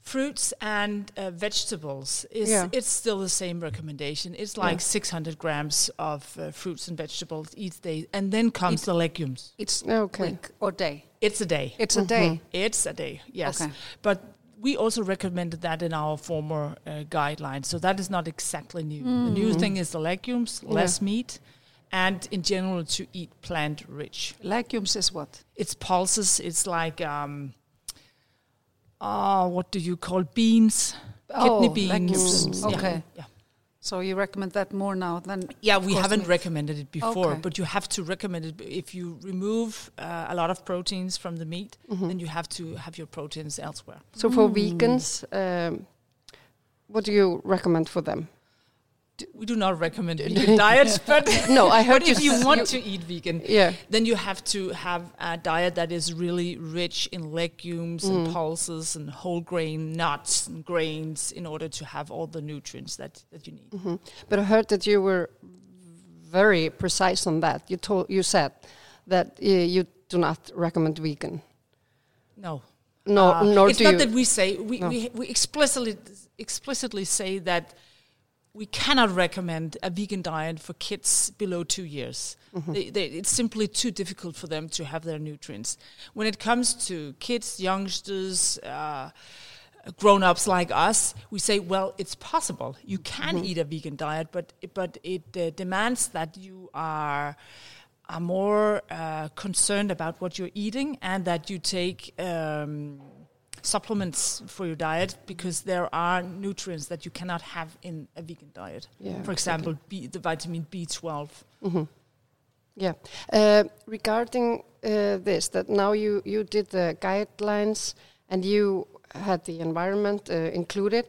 S7: Fruits and uh, vegetables is
S3: Yeah.
S7: it's still the same recommendation. It's like 600 grams of uh, fruits and vegetables each day, and then comes
S2: Eat-
S7: the legumes.
S2: It's
S3: Okay.
S2: week or day.
S7: It's a day.
S2: It's a day.
S7: It's a day. Yes,
S2: Okay.
S7: but we also recommended that in our former uh, guidelines. So that is not exactly new. The new thing is the legumes, less meat, and in general to eat plant rich.
S2: Legumes is what?
S7: It's pulses. It's like um, oh, what do you call beans? Kidney
S2: Oh,
S7: beans.
S2: legumes.
S7: Yeah,
S2: Okay.
S7: Yeah.
S2: So you recommend that more now than
S7: Yeah, we haven't
S2: meat.
S7: recommended it before,
S2: Okay.
S7: but you have to recommend it if you remove uh, a lot of proteins from the meat, then you have to have your proteins elsewhere.
S3: So for vegans, um, what do you recommend for them?
S7: We do not recommend vegan diets, but
S3: No, I heard
S7: but if
S3: you-
S7: you want
S3: you-
S7: to eat vegan,
S3: Yeah.
S7: then you have to have a diet that is really rich in legumes and pulses and whole grain nuts and grains in order to have all the nutrients that, that you need.
S3: But I heard that you were very precise on that. You told you said that uh, you do not recommend vegan.
S7: No.
S3: No,
S7: Uh,
S3: nor
S7: it's not
S3: you.
S7: that we say we,
S3: No.
S7: we, we explicitly explicitly say that we cannot recommend a vegan diet for kids below two years.
S3: Mm-hmm.
S7: They, they, it's simply too difficult for them to have their nutrients. When it comes to kids, youngsters, uh, grown-ups like us, we say, well, it's possible. You can
S3: Mm-hmm.
S7: eat a vegan diet, but but it uh, demands that you are are more uh, concerned about what you're eating and that you take um, supplements for your diet because there are nutrients that you cannot have in a vegan diet.
S3: Yeah,
S7: for example, B, the vitamin B12.
S3: Yeah. Uh, regarding uh, this, that now you, you did the guidelines and you had the environment uh, included,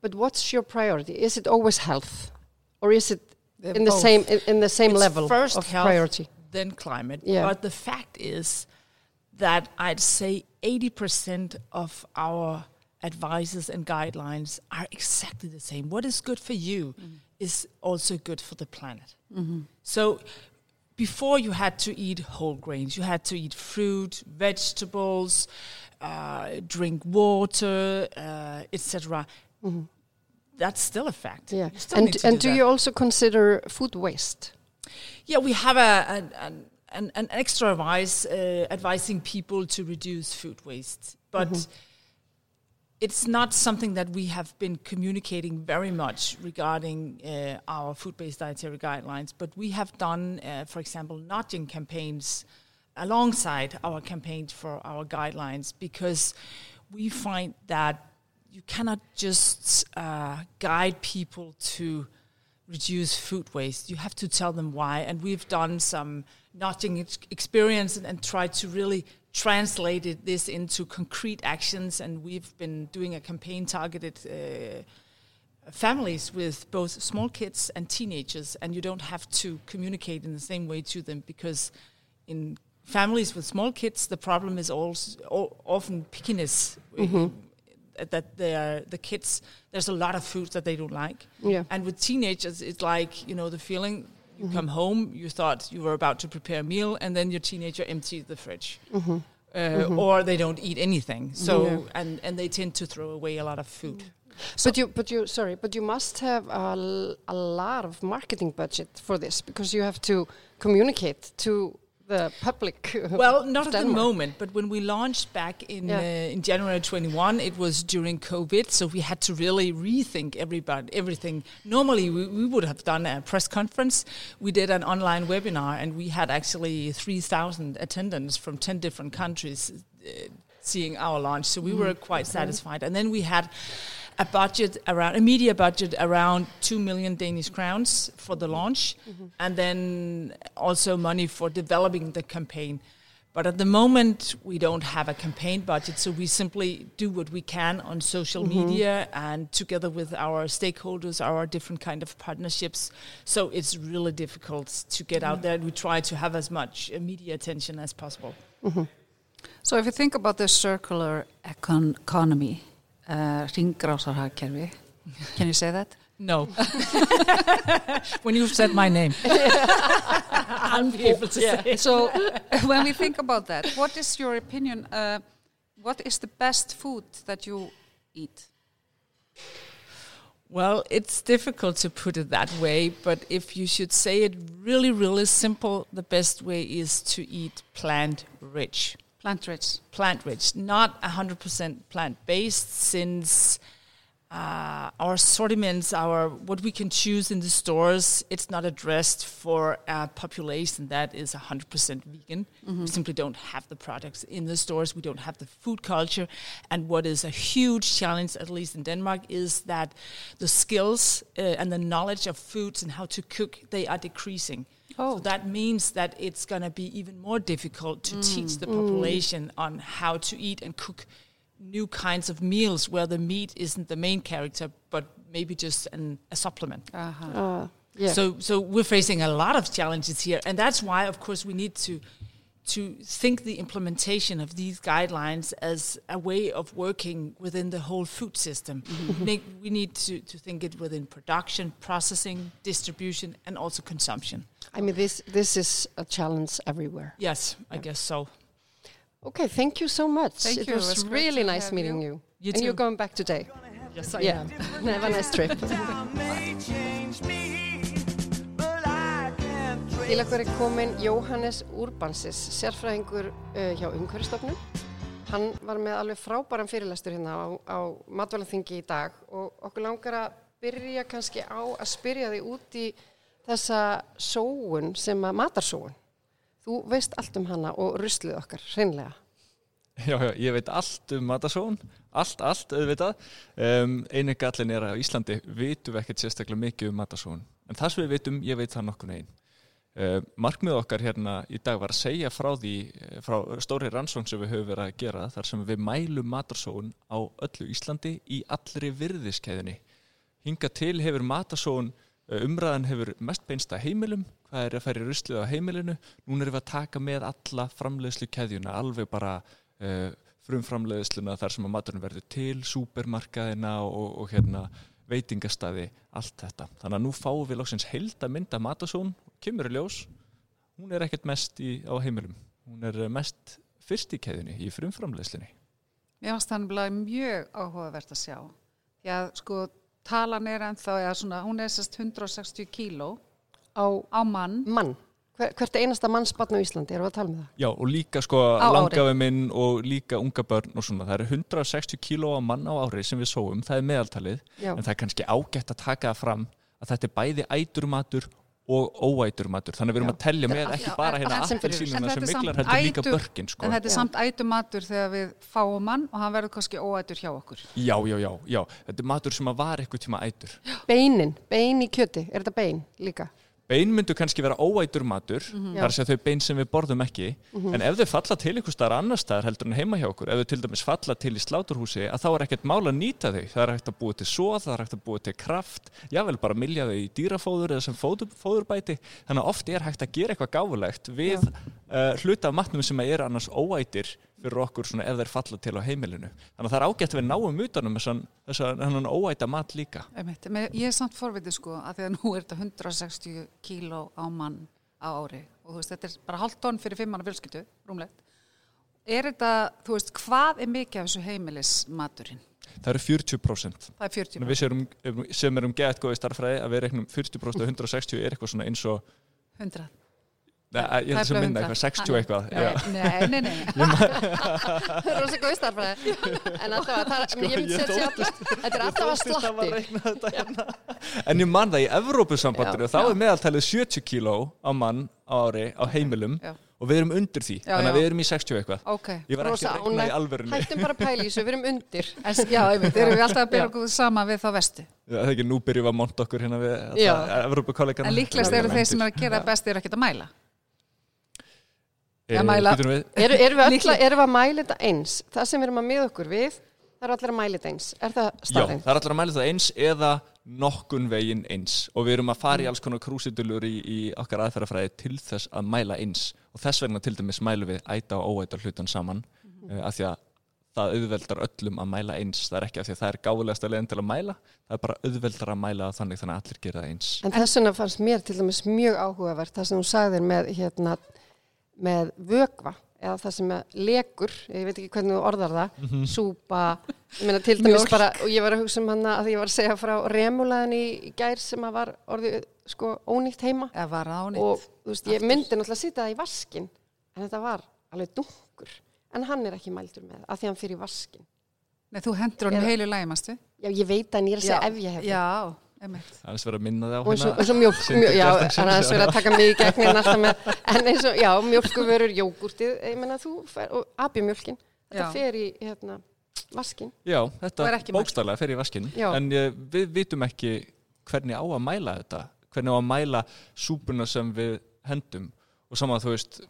S3: but what's your priority? Is it always health, or is it
S7: They're
S3: in the same in, in the same
S7: It's
S3: level
S7: first
S3: of
S7: health,
S3: priority?
S7: then climate.
S3: Yeah.
S7: But the fact is that I'd say 80% of our advices and guidelines are exactly the same. What is good for you is also good for the planet. So before you had to eat whole grains, you had to eat fruit, vegetables, uh, drink water, uh, etc. That's still a fact.
S3: Yeah.
S7: Still
S3: And and do
S7: that.
S3: you also consider food waste?
S7: Yeah, we have a, an, an, an, an extra advice uh, advising people to reduce food waste, but it's not something that we have been communicating very much regarding uh, our food-based dietary guidelines. But we have done, uh, for example, nudging campaigns alongside our campaigns for our guidelines because we find that you cannot just uh, guide people to reduce food waste. You have to tell them why. And we've done some notching ex- experience and, and tried to really translate it, this into concrete actions. And we've been doing a campaign targeted uh, families with both small kids and teenagers. And you don't have to communicate in the same way to them because in families with small kids, the problem is also o- often pickiness. uh, That they are, the kids, there's a lot of foods that they don't like.
S3: Yeah.
S7: And with teenagers, it's like, you know, the feeling you mm-hmm. come home, you thought you were about to prepare a meal, and then your teenager empties the fridge. Mm-hmm. Uh, mm-hmm. Or they don't eat anything. So,
S3: Yeah.
S7: and, and they tend to throw away a lot of food.
S3: but you, but you, sorry, but you must have a, l- a lot of marketing budget for this because you have to communicate to the public.
S7: Well, not at the moment, but when we launched back in
S3: Yeah.
S7: uh, in January 21, it was during COVID, so we had to really rethink everybody everything. Normally, we, we would have done a press conference. We did an online webinar, and we had actually 3,000 attendants from 10 different countries uh, seeing our launch. So we were quite satisfied. And then we had a budget around a media budget around two million Danish crowns for the launch, mm-hmm. and then also money for developing the campaign. But at the moment, we don't have a campaign budget, so we simply do what we can on social mm-hmm. media and together with our stakeholders, our different kind of partnerships. So it's really difficult to get out mm. there. And we try to have as much uh, media attention as possible. Mm-hmm.
S2: So if you think about the circular econ economy, uh, ringrásarhagkerfi, can you say that?
S7: No. when you've said my name, I'll be able to say it.
S2: So when we think about that, what is your opinion? Uh, what is the best food that you eat?
S7: Well, it's difficult to put it that way, but if you should say it really, really simple, the best way is to eat plant rich.
S2: Plant rich.
S7: Plant rich, not 100% plant based, since uh, our assortments, our what we can choose in the stores, it's not addressed for a population that is 100% vegan. We simply don't have the products in the stores. We don't have the food culture. And what is a huge challenge, at least in Denmark, is that the skills uh, and the knowledge of foods and how to cook, they are decreasing.
S2: Oh.
S7: So that means that it's going to be even more difficult to teach the population on how to eat and cook new kinds of meals where the meat isn't the main character, but maybe just an, a supplement.
S2: Uh-huh.
S3: Uh, yeah.
S7: So, so we're facing a lot of challenges here, and that's why, of course, we need to to think the implementation of these guidelines as a way of working within the whole food system. Mm-hmm. We need- we need to, to think it within production, processing, distribution, and also consumption.
S3: I mean, this this is a challenge everywhere.
S7: Yes, I guess so.
S3: Okay, thank you so much.
S2: Thank
S3: it
S2: you. It
S3: was
S2: was
S3: really nice meeting
S2: you.
S3: you.
S7: You
S3: and you're going back today.
S7: Yes, I
S3: yeah.
S7: am.
S3: Have a nice trip. Til okkur er komin Jóhannes Urbansis, sérfræðingur uh, hjá Umhverfistofnun. Hann var með alveg frábæran fyrirlestur hérna á, á matvælaþingi í dag og okkur langar að byrja kannski á að spyrja því út í þessa sóun sem að matarsóun. Þú veist allt um hana og ruslið okkar, hreinlega.
S8: Já, já, ég veit allt um matasón, allt, allt auðvitað. Um, einu gallin er að Íslandi vitum við ekkert sérstaklega mikið um matasón. En það sem við vitum, ég veit það nokkur neginn. Uh, markmið okkar hérna í dag var að segja frá því, eh, frá stóri rannsókn sem við höfum verið að gera, þar sem við mælum matasón á öllu Íslandi í allri virðiskeiðinni. Hinga til hefur matasón, uh, umræðan hefur mest beinst að heimilum, hvað er að færi ruslið á heimilinu, núna erum við að taka með alla framleiðslu keðjuna, alveg bara uh, frumframleiðsluna þar sem að maturinn verður til, súpermarkaðina og, og hérna veitingastæði, allt þetta. Þannig að nú fáum við loksins heilda mynda matasón, kemur í ljós, hún er ekkert mest í, á heimilum, hún er eh, mest fyrst í keðjunni, í frumframleiðslunni.
S2: Mér fannst það nefnilega mjög áhugavert að sjá. Því að sko talan er ennþá, eða svona, hún er sérst 160 kíló
S3: Á
S2: á mann.
S3: mann. Hver, hvert einasta mannsbarn á Íslandi, erum við að tala um það?
S8: Já, og líka sko
S2: Á ári.
S8: langafi minn og líka unga börn og svona, það eru 160 kíló á mann á ári sem við sóum, það er meðaltalið,
S3: Já.
S8: en það er kannski ágætt að taka það fram að þetta er bæði æturmatur og óæturmatur, þannig að við erum að tellja með ekki bara hérna appelsínuna sem miklar, heldur líka
S2: ætur-
S8: börkin sko.
S2: En þetta er samt ætu matur þegar við fáum hann og hann verður kannski óætur hjá okkur.
S8: Já, já, já, já, þetta er matur sem að var eitthvað tíma ætur.
S3: Beinin, bein í kjöti, er þetta bein líka?
S8: Bein myndu kannski vera óætur matur,
S2: Mhm.
S8: þar sé þau bein sem við borðum ekki, en ef þau falla til einhver staðar annar staðar heldur en heima hjá okkur, ef þau til dæmis falla til í sláturhúsi, að þá er ekkert mál að nýta þau. Það er hægt að búa til svoð, það er hægt að búa til kraft, jável bara milja þau í dýrafóður eða sem fóður, fóðurbæti, þannig að oft er hægt að gera eitthvað gáfulegt við uh, hluta af matnum sem er annars óætir fyrir okkur svona ef þeir falla til á heimilinu. Þannig að það er ágætt að við náum utanum þessan, þessan, þessan óæta mat líka.
S2: Einmitt. Ég er samt forvitið sko að því að nú er þetta 160 kíló á mann á ári og þú veist þetta er bara hálft tonn fyrir fimm manna fjölskyldu, rúmlegt. Er þetta, þú veist, hvað er mikið af þessu heimilismaturinn?
S8: Það eru 40%.
S2: Það er 40
S8: Þannig að við sem erum, sem erum gett góði starffræði að við reiknum 40% og 160 er eitthvað svona eins og
S2: 100.
S8: Nei, ég held sem minna eitthvað 60 eitthvað já.
S2: Nei, nei, nei.
S3: Það er rosa góð starfræði. En alltaf að það,
S8: Sko,
S3: ég myndi setja alltaf, þetta er alltaf að slatti.
S8: hérna. En ég man það í Evrópusambandinu
S3: Já.
S8: þá er meðaltalið 70 kíló á mann á ári á heimilum
S2: Já.
S8: og við erum undir því,
S2: Já,
S8: þannig
S2: já.
S8: að við erum í 60 eitthvað
S2: Ok.
S8: Ég var ekki
S3: Rosa
S8: að reikna í alvörunni
S3: Hættum bara að pæla í þessu, við erum undir.
S2: En, já, einmitt, erum við alltaf að byrja
S3: Já.
S2: okkur sama við þá vestu.
S8: Það er ekki nú byrjum við að monta okkur hérna við
S3: Já.
S8: Evrópukollegana
S2: En líklegast eru þeir sem er að gera það best eru ekkert að mæla. Að mæla.
S8: Við,
S3: Eru, erum, við öll, erum við að mæla þetta eins? Það sem við erum að miða okkur við, það eru allir að mæla þetta eins. Er það
S8: Já,
S3: staðinn?
S8: það er allir að mæla það eins eða nokkun veginn eins og við erum að fara í alls konar krúsidulur í, í okkar aðferðafræði til þess að mæla eins og þess vegna til dæmis mælum við æta og óæta hlutan saman mm af því að það auðveldar öllum að mæla eins það er ekki af því að það er gáfulegasta leiðin til að mæla það er bara auðveldar að mæla þannig þannig að allir gera það eins
S3: En þess vegna fannst mér til dæmis mjög áhugavert það sem þú sagðir með, hérna, með vögva eða það sem er lekur, ég veit ekki hvernig þú orðar það, súpa, ég meina til dæmis
S2: Mjólk.
S3: bara, og ég var að hugsa um hana að ég var að segja frá remulaðin í í gær sem að var orðið sko ónýtt heima
S2: Eða var það ánýtt.
S3: og þú veist, ég myndi náttúrulega að sitja það í vaskin en þetta var alveg dunkur en hann er ekki mældur með að því hann fyrir í vaskin.
S2: Nei, þú hendur honum heilu lægi, mástu?
S3: Já, ég veit að ég er að segja ef ég hef
S2: Já.
S8: Annars verður að minna það á hérna
S3: eins og mjólk,
S8: Sindri
S3: mjólk já,
S8: Kjartansson.
S3: þannig að að taka mig í gegnin alltaf með, en eins og, já, mjólkuvörur, jógurtið, ég menna þú fer, og abjumjólkin, þetta
S2: Já.
S3: fer í, hérna, vaskin.
S8: Já, þetta bókstarlega fer í vaskinn
S3: Já.
S8: en uh, við vitum ekki hvernig á að mæla þetta hvernig á að mæla súpuna sem við hendum og saman þú veist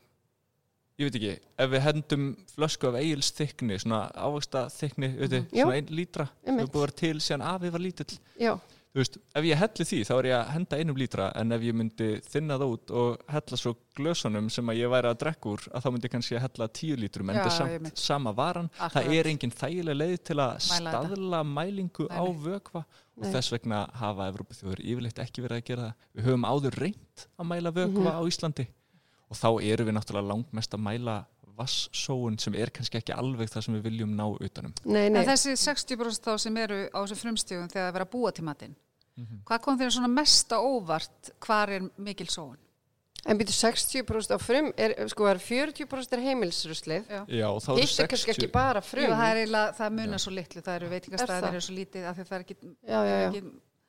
S8: ég veit ekki, ef við hendum flösku af eigils þykni, svona ávaksta þykni.
S3: Já.
S8: svona einn lítra sem búið að vera til síðan afi var lítill
S3: Já,
S8: þú veist, ef ég helli því þá er ég að henda einum lítra en ef ég myndi þinna það út og hella svo glösunum sem að ég væri að drekka úr að þá myndi ég kannski að hella tíu lítrum en þetta er sama varan.
S2: Akkurat.
S8: það er engin þægileg leið til að staðla mælingu
S2: Nei,
S8: á vökva. Og
S3: Nei.
S8: þess vegna hafa Evrópuþjóður yfirleitt ekki verið að gera það. Við höfum áður reynt að mæla vökva
S2: Mhm.
S8: á Íslandi. Og þá erum við náttúrulega langmest að mæla vassóun sem er kannski ekki alveg það sem við viljum ná utanum.
S3: Nei, nei,
S2: En þessi 60% þá sem eru á þessum frumstíðum þegar það er að búa til matinn,
S8: Mhm.
S2: hvað kom þér svona mest á óvart, hvar er mikil sóun?
S3: en byrju 60% á frum, er, sko, er 40% er heimilsruslið.
S2: Já.
S8: Já, þá eru
S3: Hitt er kannski
S8: 60
S3: ekki bara
S2: Jú,
S3: frum.
S2: það er eiginlega, það munar svo litlu, það eru
S3: Er
S2: veitingastæðir,
S3: það?
S2: það eru svo lítið af því það er ekki,
S3: Já, já, já.
S2: ekki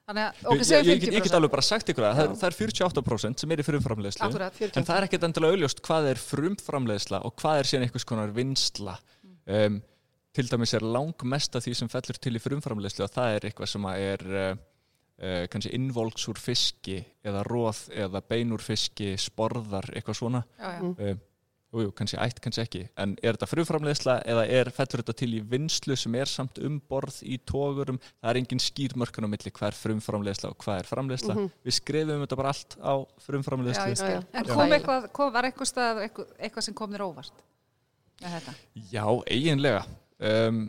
S2: þannig að,
S8: Ég,
S2: ok,
S8: ég,
S2: segjum
S8: ég, get- ég get
S2: 50%.
S8: alveg bara sagt ykkur það, það það er 48% sem er í
S3: 40.
S8: en það er ekkert endilega auðljóst hvað er frumframleiðsla og hvað er síðan einhvers konar vinsla um, til dæmis er langmest af því sem fellur til í frumframleiðslu og það er eitthvað sem að er uh, uh, kannski innvolks úr fiski eða róð eða bein úr fiski sporðar, eitthvað svona
S2: Já, já.
S8: um, jú, jú, kannski ætt, kannski ekki en er þetta frumframleiðsla eða er fellur þetta til í vinslu sem er samt um borð í tógurum, það er engin skýrmörkun á milli hvað er frumframleiðsla og hvað er framleiðsla við skrifum þetta bara allt á
S2: Já,
S8: frumframleiðslu
S2: ég skil.
S3: Já, já.
S2: En
S3: Já.
S2: kom eitthvað, kom, var eitthvað stað, eitthvað, eitthvað sem kom þér óvart?
S8: Já, eiginlega um,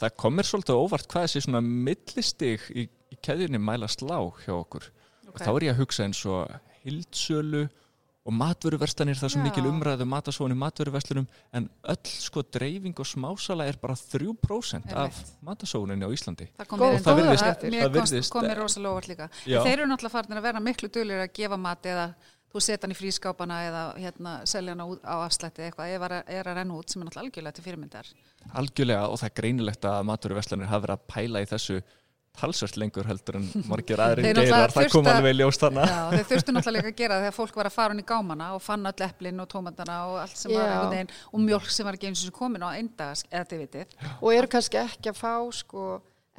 S8: það komir svolítið óvart hvað þessi svona millistig í, í keðjunni mæla slá hjá okkur og þá er ég að hugsa eins og hildsölu og matvöruverslanir, það er svo mikil umræðu matasóin í matvöruverslunum en öll sko dreifing og smásala er bara 3% af matasóuninni á Íslandi
S2: Það kom mér,
S8: það virðist-
S2: það, mér
S8: það
S2: komst,
S8: virðist-
S2: kom mér rosalega óvart líka. Þeir eru náttúrulega farin að vera miklu duglir að gefa mat eða þú setja hann í frískápana eða hérna, selja hann á afslætti eitthvað ef að- er að renna út sem er náttúrulega algjörlega til fyrirmyndar.
S8: algjörlega og það er greinilegt að matvöruverslanir hafa verið að pæla í þessu talsvert lengur heldur en margir aðrir
S2: Þeir
S8: geirar, það kom
S2: að-
S8: alveg í ljós þarna
S2: Já, þeir þurftu náttúrulega líka að gera það þegar fólk var að fara hann í gámana og fann öll eplin og tómatana og allt sem var
S3: Já.
S2: einhvern veginn og mjölk sem var ekki eins og komin á eindags eða þið vitið.
S3: og eru kannski ekki að fá sko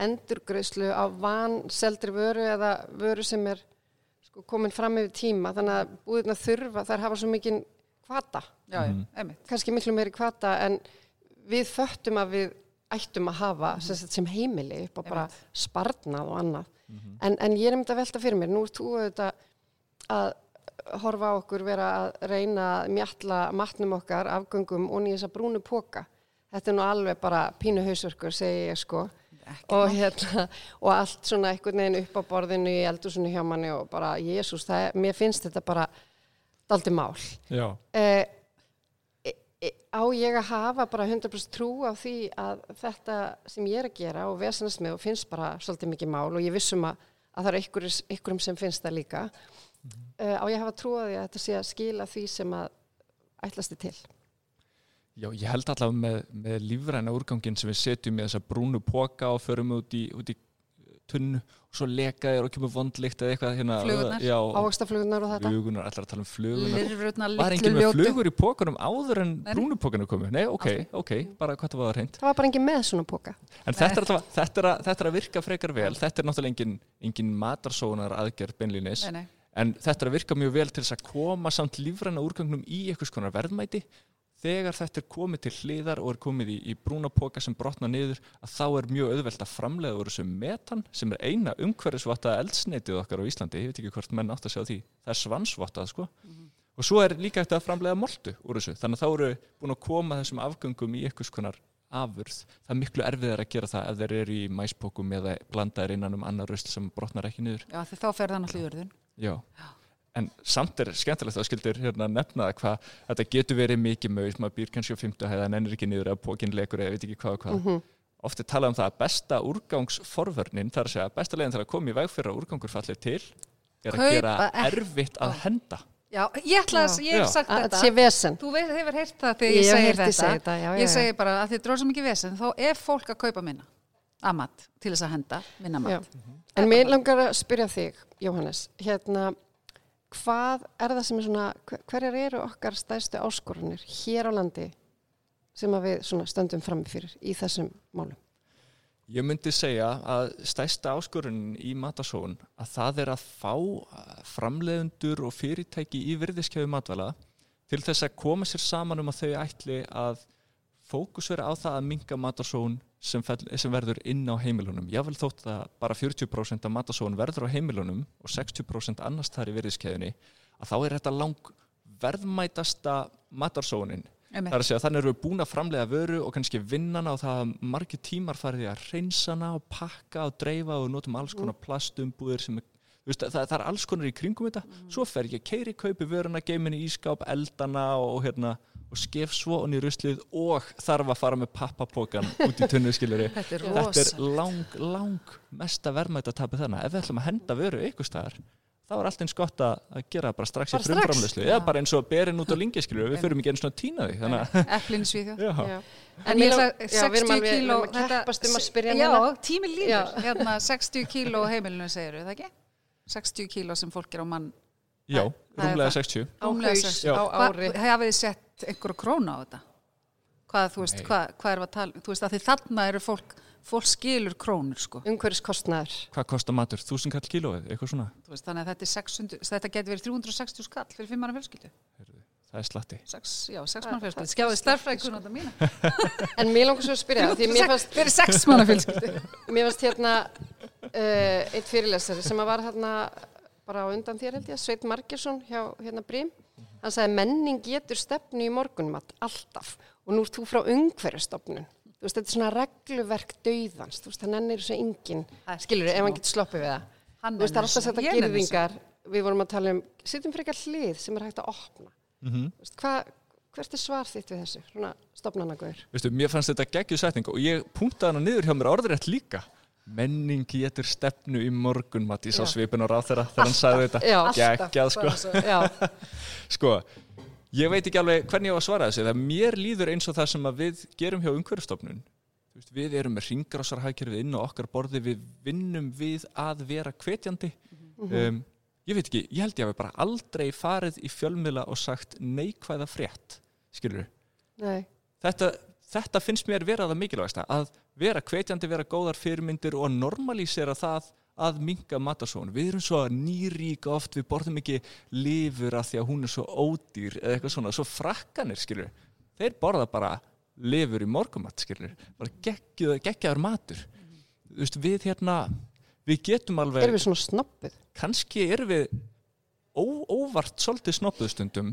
S3: endurgreislu á vanseldri vöru eða vöru sem er sko komin fram yfir tíma þannig að búðirna þurfa, þær hafa svo mikið kvata,
S2: Já, já, einmitt.
S3: kannski miklu meiri kvata en við föttum að við ættum að hafa sem, sagt, sem heimili upp á bara sparnað og annað. En, en ég er um þetta að velta fyrir mér nú ert þú auðvitað að horfa á okkur vera að reyna að mjalla matnum okkar, afgöngum og nýja þessa brúnu póka þetta er nú alveg bara pínu hausverkur segi ég sko. Og, hérna, og allt svona einhvern veginn upp á borðinu í eldursunni hjá manni og bara Jésús, mér finnst þetta bara daldi mál.
S8: Já.
S3: eh, á ég að hafa bara 100% trú á því að þetta sem ég er að gera og vesenast með og finnst bara svolítið mikið mál og ég vissum að, að það er einhverjum, einhverjum sem finnst það líka. Eh, á ég að hafa trú á því að þetta sé að skila því sem að ætlasti til?
S8: Já, ég held allavega með, með lífræna úrgangin sem við setjum í þessa brúnu póka og förum út í, út í tunnu og svo leka þér og kemur vondlikt eða eitthvað hérna.
S2: Flugurnar.
S8: Já,
S3: ávaxtaflugunar og þetta
S8: flugunar, allar að tala um.
S2: Lirfurutna,
S8: Var enginn með flugur í pókanum áður en
S2: Nei, nei.
S8: brúnu pókanu komu? Nei, ok, ok, bara hvað það var reynd.
S3: það var bara engin með svona póka
S8: En þetta er, þetta, er þetta er að virka frekar vel, þetta er náttúrulega engin, engin matarsónar aðgerð beinlínis. En þetta er að virka mjög vel til þess að koma samt lífræna úrgangnum í konar verðmæti þegar þetta er komið til hliðar og er komið í, í brúnapoka sem brotna niður að þá er mjög auðvelt að framlega úr þessu metan sem er eina umhverfisvotta eldsneitið okkar á Íslandi, ég veit ekki hvort menn átt að sjá því, það er svansvottað sko. Og svo er líka hægt að framlega moltu úr þessu, þannig að þá eru búin að koma þessum afgöngum í einhvers konar afurð, það er miklu erfiðar að gera það ef þeir eru í mæspokum eða blandaðir innan um annar rusl sem brotnar ekki niður.
S2: Já,
S8: Já. En samt er skemmtilegt að skildir hérna nefna það hvað þetta getur verið mikið mögð, maður býr kannski á fymtu hæða en ennir ekki niður eða pókin lekur eða veit ekki hvað og hvað. Mm Oft er talað um það að besta úrgangsforvörnin, það er að segja besta leiðin til að koma í veg fyrir að úrgangur fallir til, er að
S2: Kaupa
S8: gera erfitt að henda.
S2: Já, ég ætla að, ég
S8: Já.
S2: hef sagt
S3: að
S2: þetta.
S3: þetta sé vesen
S2: Þú veist, hefur heyrt það þegar
S3: Ég
S2: ég,
S3: hef
S2: segir
S3: heyrt þig
S2: þetta.
S3: segja þetta, já, já,
S2: ég
S3: já.
S2: segi bara að þið dróð svo mikið vesen, þá er fólk að kaupa minna að mat til þess að henda minna mat.
S3: Já. En mér langar að spyrja þig, Jóhannes, hérna, hvað er það sem er svona, hver- hverjar eru okkar stærstu áskorunir hér á landi sem að við stöndum fram fyrir í þessum málum?
S8: Ég myndi segja að stærsta áskorunin í matasóun að það er að fá framleiðendur og fyrirtæki í virðiskeiðu matvæla til þess að koma sér saman um að þau ætli að fókusvera á það að minga matasóun sem, fell, sem verður inn á heimilunum. Ég vil þótt að bara 40% af matasóun verður á heimilunum og 60% annars þar í virðiskeiðunni að þá er þetta lang verðmætasta matarsóunin er að segja að þannig erum við búin að framlega vöru og kannski vinnana og það hafa margir tímar farið að hreinsana og pakka og dreifa og notum alls konar plastumbúðir sem er, veist, það, það er alls konar í kringum þetta. Svo fer ég keiri kaupi vöruna, geiminni í skáp, eldana og hérna og skef svo hann í ruslið og þarf að fara með pappapokan út í tunnu skilur
S2: Þetta er
S8: þetta er lang, lang mesta verðmætt að tapja þarna ef við ætlum að henda vöru ykkur staðar þá er allt eins gott að gera bara strax
S3: Bara
S8: í
S3: strax?
S8: frumframleyslu eða bara eins og berin út á lingi skilur við förum ekki einu svona tína því Já.
S2: En ég
S3: við erum
S2: 60
S3: alveg- við
S2: kíló.
S3: um
S2: tími. Hérna 60 kíló heimilinu segir það ekki? 60 kíló sem fólk er á mann.
S8: Já, rúmlega
S2: það.
S8: 60
S3: Á
S2: Rúmlega
S3: haus
S2: 60.
S8: Já.
S3: á ári.
S2: Hafið þið sett einhverju krónu á þetta? Hvað, þú veist, hvað, hvað er að tala, þú veist, að því þarna eru fólk, fólk skilur krónur, sko.
S3: Umhverfiskostnaður.
S8: hvað kostar matur? 1000 kall kílóið, eitthvað svona
S2: Þú veist, þannig að þetta er 600, þetta getur verið 360 skall fyrir fimm manna fjölskyldu.
S8: það er slatti
S2: Sex, já, sex manna fjölskyldu. Skjáði starfræði kunnanda mína.
S3: En mér langar svo að spyrja, því mér fannst,
S2: Fyrir sex manna fjölskyldu.
S3: mér fannst hérna uh, eitt fyrirlesari sem var hérna bara á undan þér held ég, Sveit Margersson hjá hérna Brím. Hann sagði menning getur stefnu í morgunmat alltaf og nú ert þú frá umhverjastofnun. Þú veist, þetta er svona regluverk dauðans, þú veist, hann ennir þessu engin, skilur, ef hann getur sloppið við það.
S2: Hann
S3: Þú veist, það er alltaf þetta gerðingar, við vorum að tala um, sittum frekar hlið sem er hægt að opna.
S8: mm
S3: Þú veist, hvað, hvert er svar þitt við þessu, svona stopnanagauður?
S8: Veistu, mér fannst þetta geggjuð setning og ég punktaði hana niður hjá mér orðrétt líka menning getur stefnu í morgun Matís á
S3: Já.
S8: svipin og ráð þeirra þegar hann sagði þetta.
S3: Já,
S8: geggjað sko.
S3: Já,
S8: sko, ég veit ekki alveg hvernig ég á að svara þessu það mér líður eins og það sem að við gerum hjá umhverfstofnun við erum með ringrásarhækjörfið inn á okkar borði við vinnum við að vera hvetjandi. Um, ég veit ekki, ég held ég hafi bara aldrei farið í fjölmiðla og sagt neikvæða frétt skilur
S3: nei,
S8: þetta, þetta finnst mér vera það mikilvægsta að vera hvetjandi, vera góðar fyrirmyndir og að normalísera það að minga matasón. Við erum svo nýríka oft, við borðum ekki lifur að því að hún er svo ódýr eða eitthvað svona, svo frakkanir, skilur þeir borða bara lifur í morgumat, skilur, bara geggjaður matur. Þú veist, við hérna, við getum alveg
S3: erum við svona snoppuð?
S8: kannski erum við ó, óvart svolítið snoppuð stundum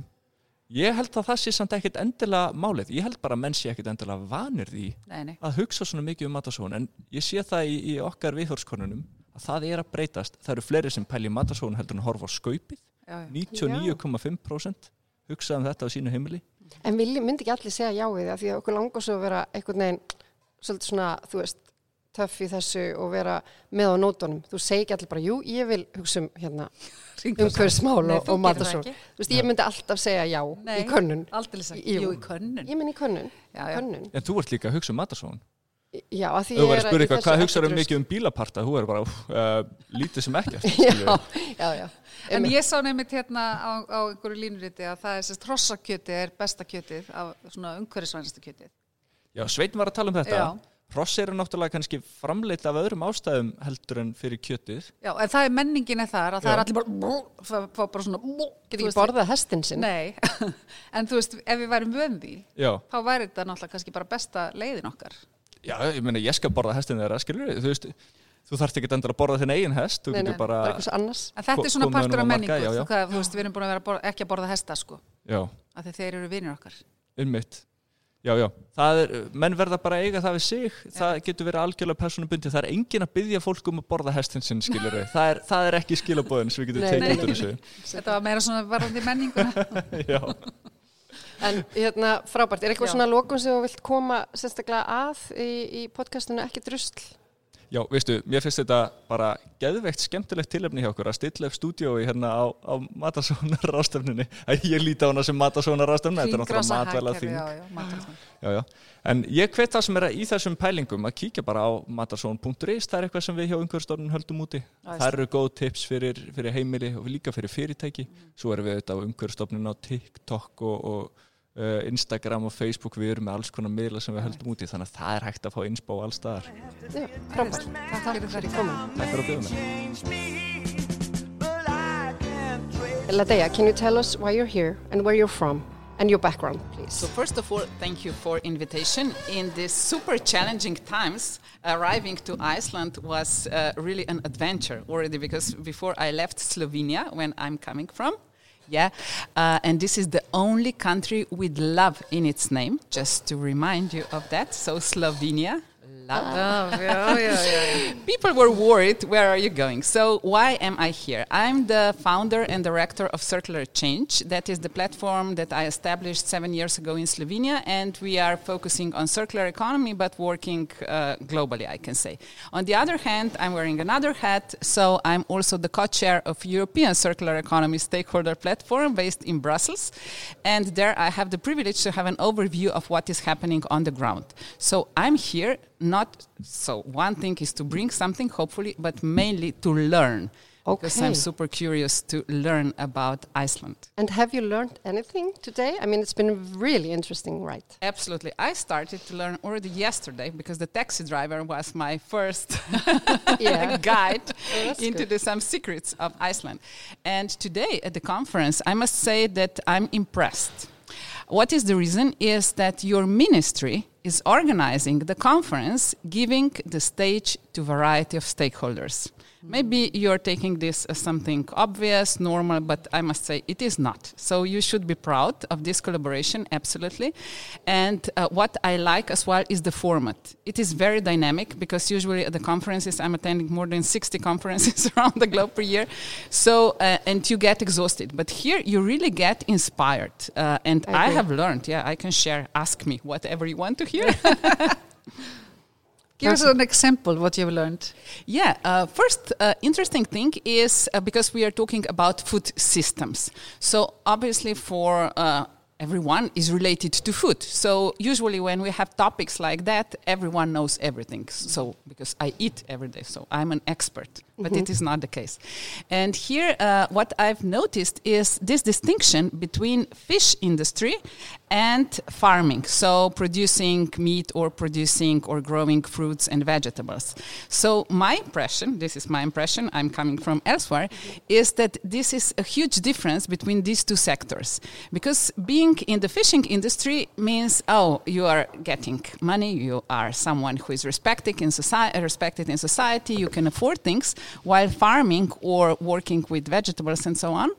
S8: ég held að það sé samt ekkert endilega málið, ég held bara að menn sé ekkert endilega vanir því
S2: Nei, nei.
S8: að hugsa svona mikið um matasón en ég sé það í, í okkar viðhórskonunum að það er að breytast, það eru fleiri sem pæli matasón heldur en að horfa á skaupið.
S2: Já, já.
S8: 99,5% hugsa um þetta á sínu heimili.
S3: En vilji, myndi ekki allir segja já við það því að okkur langar svo að vera einhvern veginn svolítið svona, þú veist, töff í þessu og vera með á nótunum. Þú segi ekki allir bara, jú, ég vil hugsa um hérna umhverfsmál og,
S2: þú
S3: og matasón. Þú veist, ég myndi alltaf segja já
S2: Nei.
S3: í könnun. Jú.
S2: í könnun.
S3: Ég minn í könnun.
S2: Já, já.
S3: könnun.
S8: en þú ert líka að hugsa um matasón
S3: Já, að því
S8: þú
S3: ég
S8: verður
S3: er
S8: að spyrja
S3: í
S8: eitthvað,
S3: þessu
S8: hvað hugsaður
S3: ekki
S8: mikið um bílaparta þú verður bara, uh, lítið sem ekkert
S3: Já, já, já.
S2: En ég sá nefnitt hérna á, á einhverju línuriti að það er sérst hrossakjötið er besta kjötið af svona umhverfisvænasta kjötið.
S8: Já, Sveitin var að tala um þetta.
S2: Já.
S8: Hross eru náttúrulega kannski framleitt af öðrum ástæðum heldur en fyrir kjötið.
S2: Já, en það er menningin er þar að það
S8: Já.
S2: er allir bara, fá, fá bara svona,
S3: Getur ekki borðað hestin sinn?
S2: Nei, en þú veist, ef við værum vönd því,
S8: Já.
S2: þá væri þetta náttúrulega kannski bara besta leiðin okkar.
S8: Já, ég meina, ég skal borða hestin þeirra, skilur þú veist, þú þarft ekki endur að borða þinn eigin hest, þú
S3: Nei, nei,
S8: getur bara,
S3: bara eitthvað annars.
S2: En þetta er svona partur af menningu,
S8: já, já.
S2: þú, veist, við erum búin að vera ekki að borða hesta, sko,
S8: já,
S2: af
S8: Já, já, það er, menn verða bara að eiga það við sig, það getur verið algjörlega persónubundi, það er engin að byggja fólk um að borða hestin við, það er, það er ekki skilabóðin sem við getum tekið út úr þessu.
S2: Þetta var meira svona varandi menninguna.
S8: Já.
S3: En hérna, frábært, er eitthvað
S2: Já.
S3: svona lokun sem þú vilt koma sérstaklega að í, í podcastinu ekki drusl?
S8: Já, veistu, mér finnst þetta bara geðveikt skemmtilegt tilefni hjá okkur að stilla upp stúdiói hérna á, á matasónar rástefninni. Ég líti á hana sem matasónar rástefni, þetta er náttúrulega matvæla þing.
S2: Já, já, matvæla
S8: Já, já. En ég hvet það sem er í þessum pælingum að kíkja bara á matasón.is, það er eitthvað sem við hjá umhverfstofnun höldum úti. Það eru góð tips fyrir, fyrir heimili og líka fyrir fyrirtæki. Svo erum við þetta á umhverfstofnun á TikTok og, og Instagram og Facebook, við erum með alls konar miðla sem við höldum úti, þannig að það er hægt að fá insbá alls staðar.
S3: Já, frábært.
S2: Takk fyrir þetta.
S3: Komin.
S8: Takk fyrir að bjóða mig.
S1: Change me, but I can't trace
S3: Ladea, can you tell us why you're here and where you're from and your background, please?
S9: So first of all, thank you for invitation. In these super challenging times, arriving to Iceland was uh, really an adventure already because before I left Slovenia, when I'm coming from, yeah, uh, and this is the only country with love in its name. Just to remind you of that. So Slovenia, Love.
S2: Oh, yeah, yeah, yeah.
S9: People were worried, where are you going? So, why am I here? I'm the founder and director of Circular Change. That is the platform that I established seven years ago in Slovenia, and we are focusing on circular economy but working uh, globally, I can say. On the other hand, I'm wearing another hat, so I'm also the co chair of European Circular Economy Stakeholder Platform based in Brussels, and there I have the privilege to have an overview of what is happening on the ground. So, I'm here not so one thing is to bring something hopefully but mainly to learn. Because i'm super curious to learn about iceland.
S3: And have you learned anything today? I mean, it's been really interesting, right?
S9: absolutely. I started to learn already yesterday because the taxi driver was my first guide oh,
S3: that's
S9: into
S3: good.
S9: the some secrets of iceland. And today at the conference i must say that i'm impressed. What is the reason is that your ministry is organizing the conference giving the stage to variety of stakeholders maybe you're taking this as something obvious normal but i must say it is not. So you should be proud of this collaboration absolutely. And uh, what i like as well is the format. It is very dynamic because usually at the conferences i'm attending more than 60 conferences around the globe per year. So uh, and you get exhausted. But here you really get inspired uh, and
S3: I
S9: I, have learned yeah i can share ask me whatever you want to hear
S2: Give us an example what you've learned.
S9: Yeah, uh, first uh, interesting thing is uh, because we are talking about food systems. So obviously for uh, everyone is related to food. So usually when we have topics like that, everyone knows everything. So because I eat every day, so I'm an expert. But it is not the case. And here, uh, what I've noticed is this distinction between fish industry and farming. So producing meat or producing or growing fruits and vegetables. So my impression, this is my impression, I'm coming from elsewhere, is that this is a huge difference between these two sectors. Because being in the fishing industry means, oh, you are getting money, you are someone who is respected in respected in society, you can afford things, while farming or working with vegetables and so on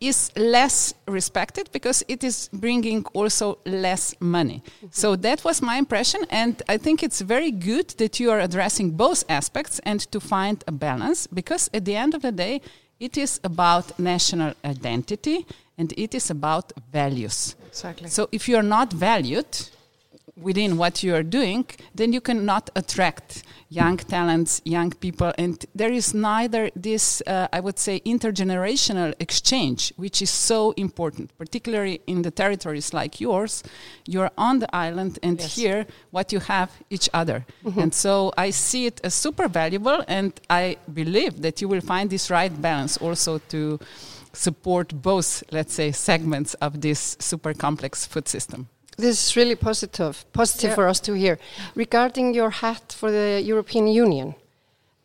S9: is less respected because it is bringing also less money. So that was my impression, and I think it's very good that you are addressing both aspects and to find a balance because at the end of the day, it is about national identity and it is about values.
S2: Exactly.
S9: So if you are not valued within what you are doing, then you cannot attract young talents, young people, and there is neither this, uh, I would say, intergenerational exchange, which is so important, particularly in the territories like yours. You're on the island, and here, what you have each other, and so I see it as super valuable, and I believe that you will find this right balance also to support both, let's say, segments of this super complex food system.
S3: This is really positive, positive
S2: Yeah.
S3: for us to hear. Regarding your hat for the European Union,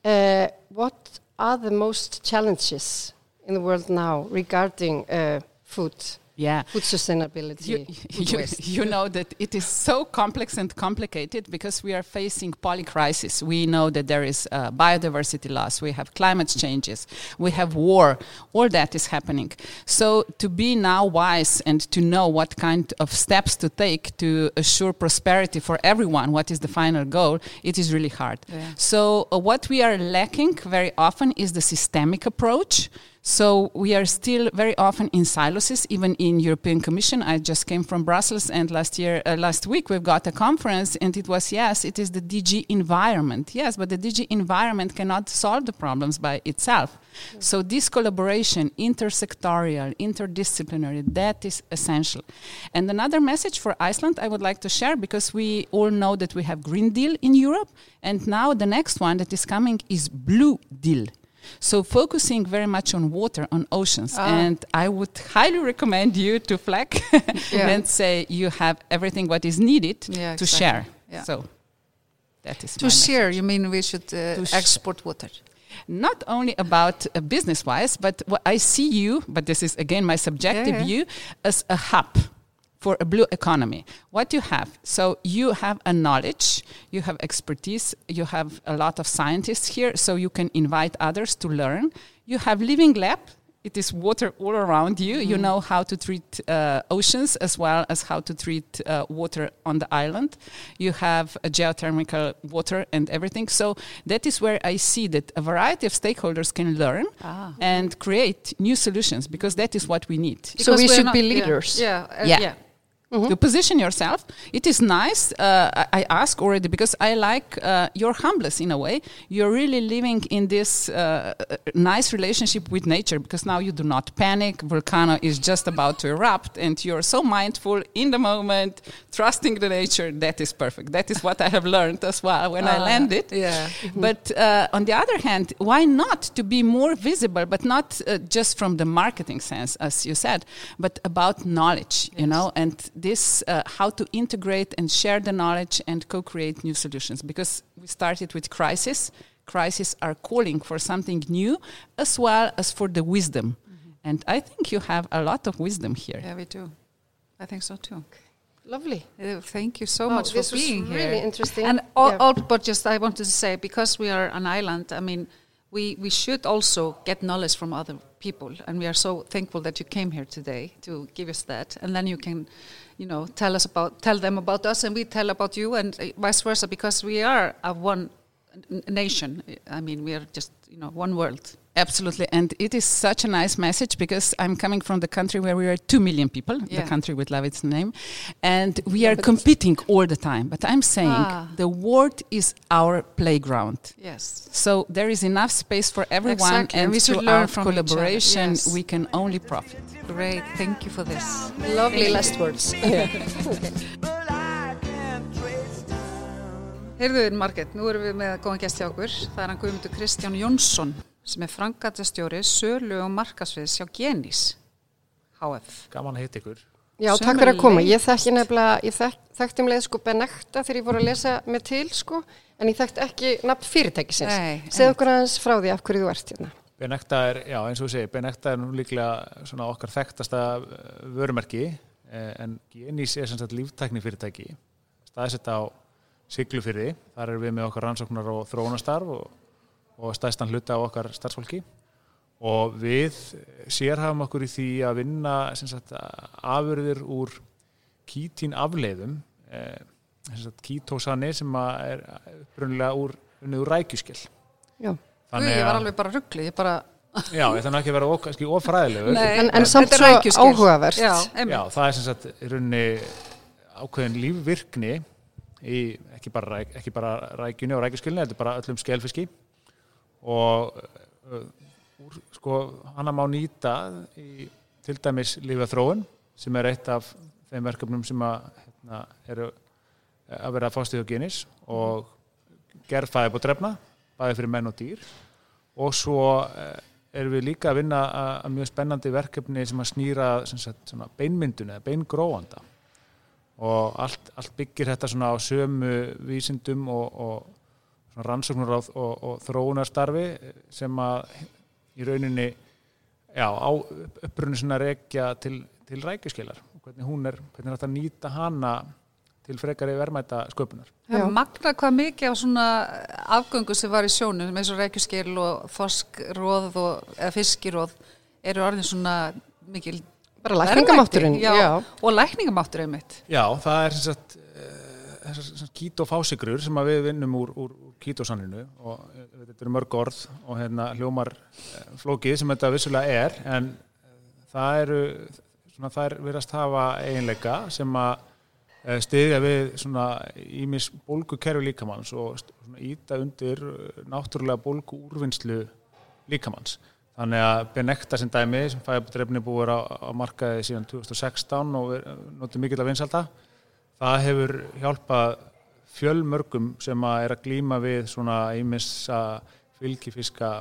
S3: uh, what are the most challenges in the world now regarding uh, food,
S9: Yeah.
S3: food sustainability,
S9: You, you, you know that it is so complex and complicated because we are facing polycrisis. We know that there is uh, biodiversity loss, we have climate changes, we have war, all that is happening. So to be now wise and to know what kind of steps to take to assure prosperity for everyone, what is the final goal, it is really hard.
S2: Yeah.
S9: So uh, what we are lacking very often is the systemic approach. So we are still very often in silos, even in European Commission. I just came from Brussels, and last year, uh, last week, we've got a conference, and it was yes, it is the DG Environment. Yes, but the DG Environment cannot solve the problems by itself. So this collaboration, intersectorial, interdisciplinary, that is essential. And another message for Iceland I would like to share because we all know that we have Green Deal in Europe, and now the next one that is coming is Blue Deal. So focusing very much on water, on oceans,
S2: Ah.
S9: and I would highly recommend you to flag
S2: Yeah.
S9: and say you have everything what is needed
S2: Yeah,
S9: to
S2: exactly.
S9: share.
S2: Yeah.
S9: So that is
S2: To share,
S9: message.
S2: you mean we should uh, export water?
S9: not only about uh, business wise, but what I see you, but this is again my subjective view, as a hub for a blue economy. What you have, so you have a knowledge, you have expertise, you have a lot of scientists here, so you can invite others to learn. You have living lab it is water all around you. You know how to treat uh, oceans as well as how to treat uh, water on the island. You have a geothermal water and everything. So that is where I see that a variety of stakeholders can learn
S2: Ah.
S9: and create new solutions because that is what we need.
S3: So
S2: Because
S3: we
S2: we're
S3: should
S2: not-
S3: be
S2: yeah,
S3: leaders.
S2: Yeah, uh,
S9: Yeah.
S2: yeah.
S9: To position yourself. It is nice. Uh, I I ask already because I like uh, your humbleness in a way. You're really living in this uh, nice relationship with nature because now you do not panic. Volcano is just about to erupt, and you're so mindful in the moment, trusting the nature. That is perfect. That is what I have learned as well when I
S2: Ah,
S9: landed.
S2: yeah.
S9: But uh, on the other hand, why not to be more visible, but not uh, just from the marketing sense, as you said, but about knowledge, you know, and this uh, how to integrate and share the knowledge and co-create new solutions. Because we started with crisis. Crises are calling for something new, as well as for the wisdom. And I think you have a lot of wisdom here.
S2: Yeah, we do. I think so too.
S3: Lovely.
S2: Uh, Thank you so
S3: Oh,
S2: much for
S3: this was
S2: being here.
S3: really interesting.
S2: And all,
S3: Yeah.
S2: all, but just I wanted to say because we are an island, I mean, we we should also get knowledge from other people, and we are so thankful that you came here today to give us that, and then you can, you know, tell us about tell them about us, and we tell about you, and vice versa, because we are a one nation. I mean, we are just you know one world.
S9: Absolutely, and it is such a nice message because I'm coming from the country where we are two million people,
S2: Yeah.
S9: the country with love its name, and we are competing all the time. But I'm saying
S2: Ah.
S9: the world is our playground.
S2: Yes.
S9: So there is enough space for everyone,
S2: Exactly, and
S9: and
S2: we should
S9: through
S2: learn
S9: our
S2: from each other,
S9: collaboration,
S2: yes.
S9: we can only profit.
S2: Great. Thank you for this.
S3: Lovely last words.
S1: But I can't trace time.
S2: Heyrðu, Marget, nú erum við með góðan gest hjá okkur. Það er hann Guðmundur Kristján Jónsson sem er frangatastjóri sölu og markasviðs hjá Genís HF.
S10: Gaman að hitta ykkur.
S3: Já, takk fyrir að koma. Ég þekki nefnilega, ég þekk, þekkti um leið sko Benekta þegar ég fór að lesa með til sko, en ég þekkti ekki nafn fyrirtækisins. Segð okkur aðeins frá því af hverju þú ert hérna.
S10: Benekta er, já eins og þú segir, Benekta er nú líklega svona okkar þekktasta eh, vörumerki eh, en Genís er sem sagt líftækni fyrirtæki staðsett á Siglufyrði, þar erum við með okkar rannsóknar og þróunastarf og, og stæðstan hluta á okkar starfsfólki. Og við sérhafum okkur í því að vinna sem sagt afurðir úr kítín afleiðum eh, sem kítósani sem að er upprunnilega úr, unnið úr rækjuskell
S3: Já.
S2: Guð, ég var alveg bara ruggli, ég bara...
S10: Já, ég þannig ekki að vera of- kannski ofræðilegur
S3: En, en samt svo áhugavert.
S2: Já,
S10: Já, það er sem sagt í rauninni ákveðin lífvirkni í ekki bara, ekki bara rækjunni og rækjuskilni, þetta er bara öllum skelfiski. Og uh, úr, sko, hana má nýta í til dæmis lífaþróun sem er eitt af þeim verkefnum sem að, hérna, eru að vera að fást í huggenis og gerð fæði búið drefna, bæði fyrir menn og dýr og svo eh, erum við líka að vinna að, að mjög spennandi verkefni sem að snýra sagt, beinmyndun eða beingróanda og allt, allt byggir þetta svona á sömu vísindum og, og rannsóknur og, og, þróunarstarfi sem að í rauninni já, á upprunni svona rekja til, til rækjuskilar og hvernig hún er, hvernig er þetta nýta hana til frekari verðmæta sköpunar.
S2: Er magna hvað mikið á svona afgöngu sem var í sjónum, eins og rækjuskil og þorskróð og, eða fiskiróð eru orðin svona mikil
S3: Bara lækningamátturinn, já.
S2: Og lækningamáttur einmitt.
S10: Já, það er sem sagt eh, sagt kítofásigrur sem að við vinnum úr, úr, kítosanninu og eh, þetta eru mörg orð og hérna hljómar eh, flókið sem þetta vissulega er en það eru svona þær virðast hafa eiginleika sem að eh, styðja við svona ímis bólgukerfi líkamanns og íta undir eh, náttúrulega bólgu úrvinnslu líkamanns. Þannig að Benekta sem dæmi sem fæðabdrefni búið á, á markaði síðan 2016 og við notum mikill að vinsalda það hefur hjálpað fjölmörgum sem að er að glíma við svona ímissa fylgifiska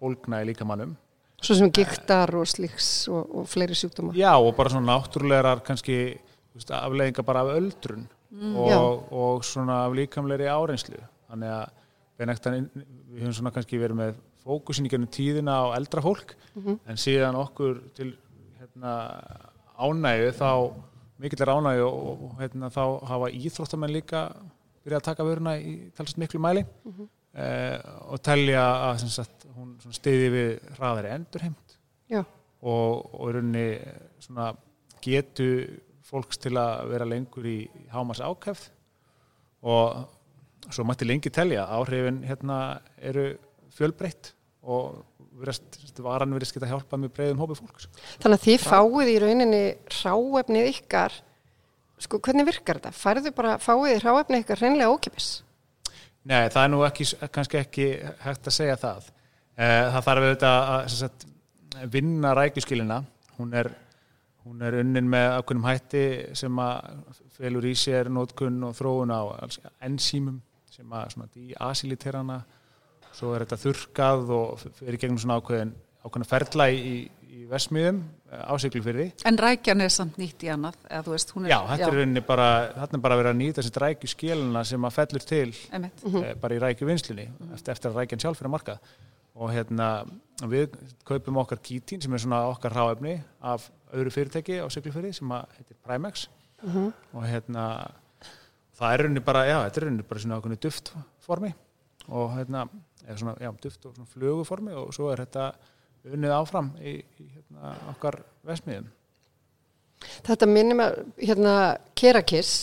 S10: bólgna í líkamannum
S3: Svo sem giktar og slíks og, og fleiri sjúkdóma.
S10: Já, og bara svona náttúrulegar kannski afleiðingar bara af öldrun
S3: Já.
S10: og, og svona af líkamlegri áreynslu. Þannig að við höfum svona kannski verið með fókusin í gennum tíðina á eldra fólk en síðan okkur til hérna, ánægju þá mikill er ánægju og, og hérna, þá hafa íþróttamenn líka byrjað að taka vöruna í talast miklu mæli eh, og telja að sagt, hún stiði við hraðari endurheimt og, og rauninni svona getu fólks til að vera lengur í hámas ákæfð og svo mætti lengi telja áhrifin hérna eru fjölbreytt og varan virðist geta hjálpað með breiðum hópi fólks.
S3: Þannig að þið fáið í rauninni ráefnið ykkar, sko hvernig virkar þetta? Færðu bara, fáið í ráefnið ykkar reynlega ókipis?
S10: Nei, það er nú ekki, kannski ekki hægt að segja það. Eh, Það þarf auðvitað að vinna rækjuskilina. Hún er, hún er unnin með ákveðnum hætti sem að felur í sér nótkunn og þróun á ensímum sem að svona díasiliterana svo er þetta þurrkað og fyrir gegnum svona ákveðin ákveðna ferla í, í vesmiðum á siglufyrði.
S2: En rækjan er samt nýtt í annað, eða þú veist, hún er...
S10: Já, þetta er rauninni bara, þarna er bara verið að nýta þessi rækju skilina sem að fellur til eh, bara í rækju vinslunni eftir, eftir að rækjan sjálf fyrir markað og hérna við kaupum okkar kítín sem er svona okkar ráefni af öðru fyrirtæki á siglufyrði sem heitir Primex og hérna það er rauninni bara, já, þetta er rauninni bara svona ákveðinu duftformi og hérna, eða svona, já, duft og svona fluguformi og svo er þetta unnið áfram í, í hérna, okkar vesmiðum.
S3: Þetta minnum að, hérna, Kerakiss,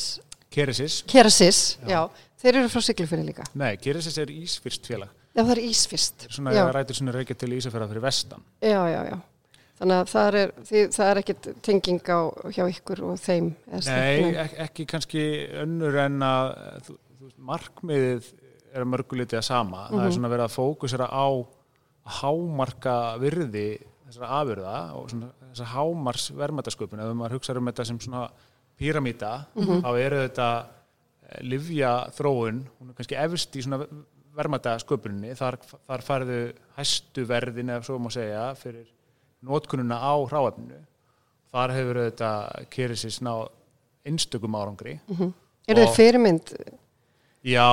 S10: Keresis,
S3: Kerasis, já. þeir eru frá Siglufjörði líka.
S10: nei, Keresis er ísfyrst félag.
S3: Já, það er ísfyrst.
S10: Svona
S3: já.
S10: rætur svona reykja til Ísafjörða fyrir vestan.
S3: já, já, já. Þannig að það er, það er ekkit tenging á, hjá ykkur og þeim.
S10: Nei, ek ekki kannski önnur en að þú, þú, markmiðið er að mörgulitið að sama. Það er svona verið að fókusera á að hámarka virði þessara afurða og svona þessar hámars verðmætasköpun. Ef maður hugsaður um þetta sem svona píramíta, þá eru þetta livja þróun, hún er kannski efst í svona verðmætasköpuninni. Þar, þar farðu hæstu verðin, ef svo má segja, fyrir notkununa á hráefninu. Þar hefur þetta Keresis ná einstökum árangri.
S3: Er þið
S10: Og-
S3: fyrirmynd?
S10: Já,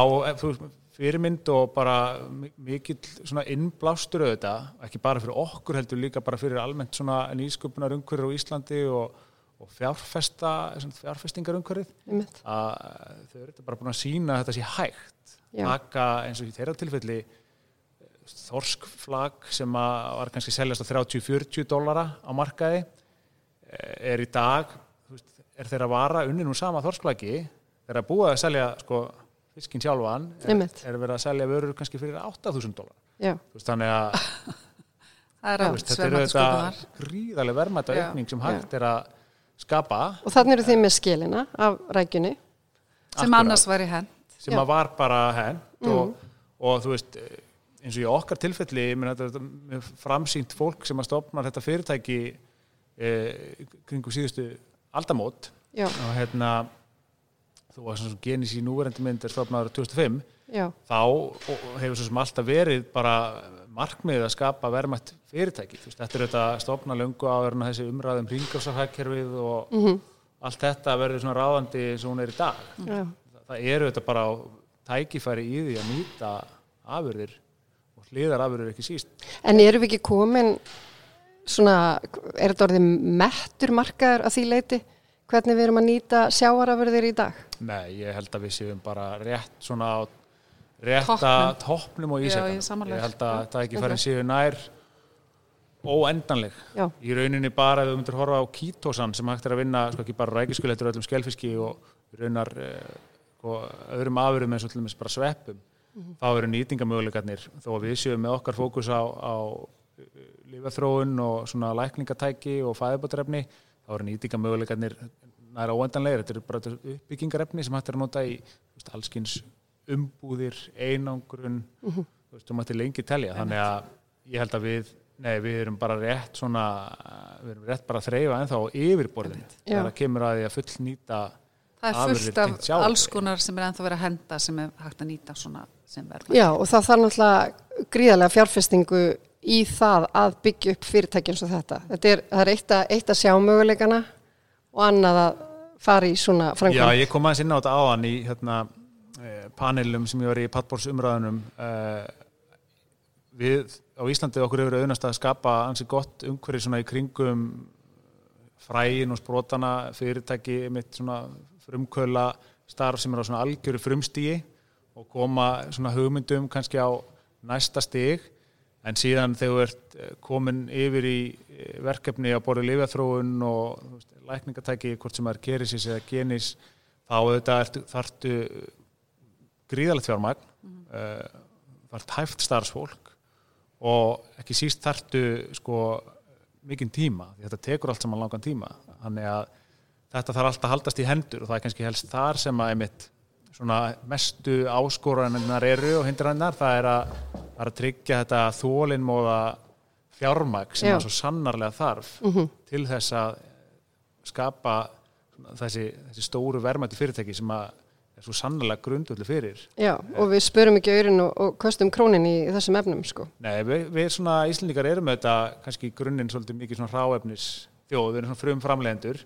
S10: fyrirmynd og bara mi- mikill innblástur auðvitað, ekki bara fyrir okkur heldur líka bara fyrir almennt nýsköpunar umhverfið á Íslandi og, og fjárfesta, fjárfestingar umhverfið að þau eru þetta bara búin að sína að þetta sé hægt. Taka eins og í þeirra tilfelli þorskflag sem að var kannski seljast á 30-40 dólara á markaði eh, er í dag veist, er þeirra vara unnin úr sama þorskflagi þeirra búið að selja sko, fiskin sjálfan er, er verið að selja vörur kannski fyrir 8000 dólar
S3: Já.
S10: þannig að
S2: er
S10: veist, þetta er þetta gríðarlega verðmæta
S2: Já.
S10: aukning sem hægt er að skapa
S3: Og þannig eru þið með skilina af rækjunni.
S2: Sem
S10: Akkúrat.
S2: annars væri henn.
S10: Sem að var bara hent og, og þú veist eins og í okkar tilfelli framsýnt fólk sem að stopna þetta fyrirtæki e, kringum síðustu aldamót
S3: Já,
S10: og hérna þú var svona genis í núverandi mynd er stopnaður 2005
S3: já,
S10: þá hefur svo sem alltaf verið bara markmiðið að skapa verðmætt fyrirtæki. Þú veist, þetta er þetta stopna löngu áður en þessi umræðum ringásafhækkerfið og allt þetta verður svona ráðandi eins og hún er í dag.
S3: Já.
S10: Það eru þetta bara tækifæri í því að nýta afurðir og hliðar afurðir ekki síst
S3: En eru við ekki komin svona, er þetta orðið mettur markaður að því leiti? Hvernig við erum að nýta sjáarafurðir í dag?
S10: Nei, ég held að við séum bara rétt svona á rétta
S2: Toppnum.
S10: og ísækan
S2: ég
S10: ég held að
S2: Já,
S10: tækifærin
S3: ok.
S10: séu nær óendanleg
S3: Já.
S10: í rauninni bara ef við myndir horfa á kítósan sem hægt er að vinna, sko ekki bara rækiskul þetta er öllum skelfiski og raunar eh, og öðrum afurum eins og til dæmis bara sveppum þá eru nýtingamöguleikarnir. Þó að við séum með okkar fókus á, á lífaþróun og svona lækningatæki og fæðibátrefni þá eru nýtingamöguleikarnir næra óendanlegir, þetta eru bara uppbyggingarefni sem hægt er að nota í veist, allskins umbúðir, einangrun þú veist, þú mætti lengi telja. Þannig að ég held að við nei, við erum bara rétt svona við erum rétt bara að þreyfa ennþá á yfirborðinu
S3: Já.
S10: þegar það kemur að því að full nýta
S2: Það er fullt af alls konar sem er ennþá verið að henda sem er hægt að nýta svona sem verður.
S3: Já, og það þarf náttúrulega gríðarlega fjárfestingu í það að byggja upp fyrirtæki eins og þetta. Þetta er, það er eitt að, eitt að sjá möguleikana og annað að fara í svona
S10: Já,
S3: framkvæm.
S10: ég kom aðeins inn á þetta áðan í hérna, eh, panelum sem ég var í pattbórs umræðunum eh, við á Íslandi okkur hefur auðvitað að skapa ansi gott umhverfi svona í kringum fræin og sprotana fyrirtæki mitt svona frumkvöla starf sem er á svona algjöru frumstígi og koma svona hugmyndum kannski á næsta stig. En síðan þegar þú ert eh, komin yfir í eh, verkefni að borða lifjaþróun og veist, lækningatæki hvort sem er kerisis eða genis þá auðvitað þartu gríðalegt fjármagn mm þart hæft starfsfólk og ekki síst þartu sko mikinn tíma, þetta tekur allt saman langan tíma, þannig að þetta þarf alltaf að haldast í hendur og það er kannski helst þar sem að einmitt svona mestu áskoraninnar eru og hindrannar, það er að, er að tryggja þetta þólinmóða fjármag sem
S3: Já.
S10: að svo sannarlega þarf
S3: Mhm.
S10: til þess að skapa þessi, þessi stóru verðmætti fyrirtæki sem að er svo sannarlega grundvöldu fyrir.
S3: Já, og við spörum ekki auðrin og, og köstum krónin í þessum efnum, sko.
S10: Nei, við, við svona Íslandingar erum auðvitað kannski í grunninn svolítið mikið svona hráefnis þjóð, við erum svona frum framlegendur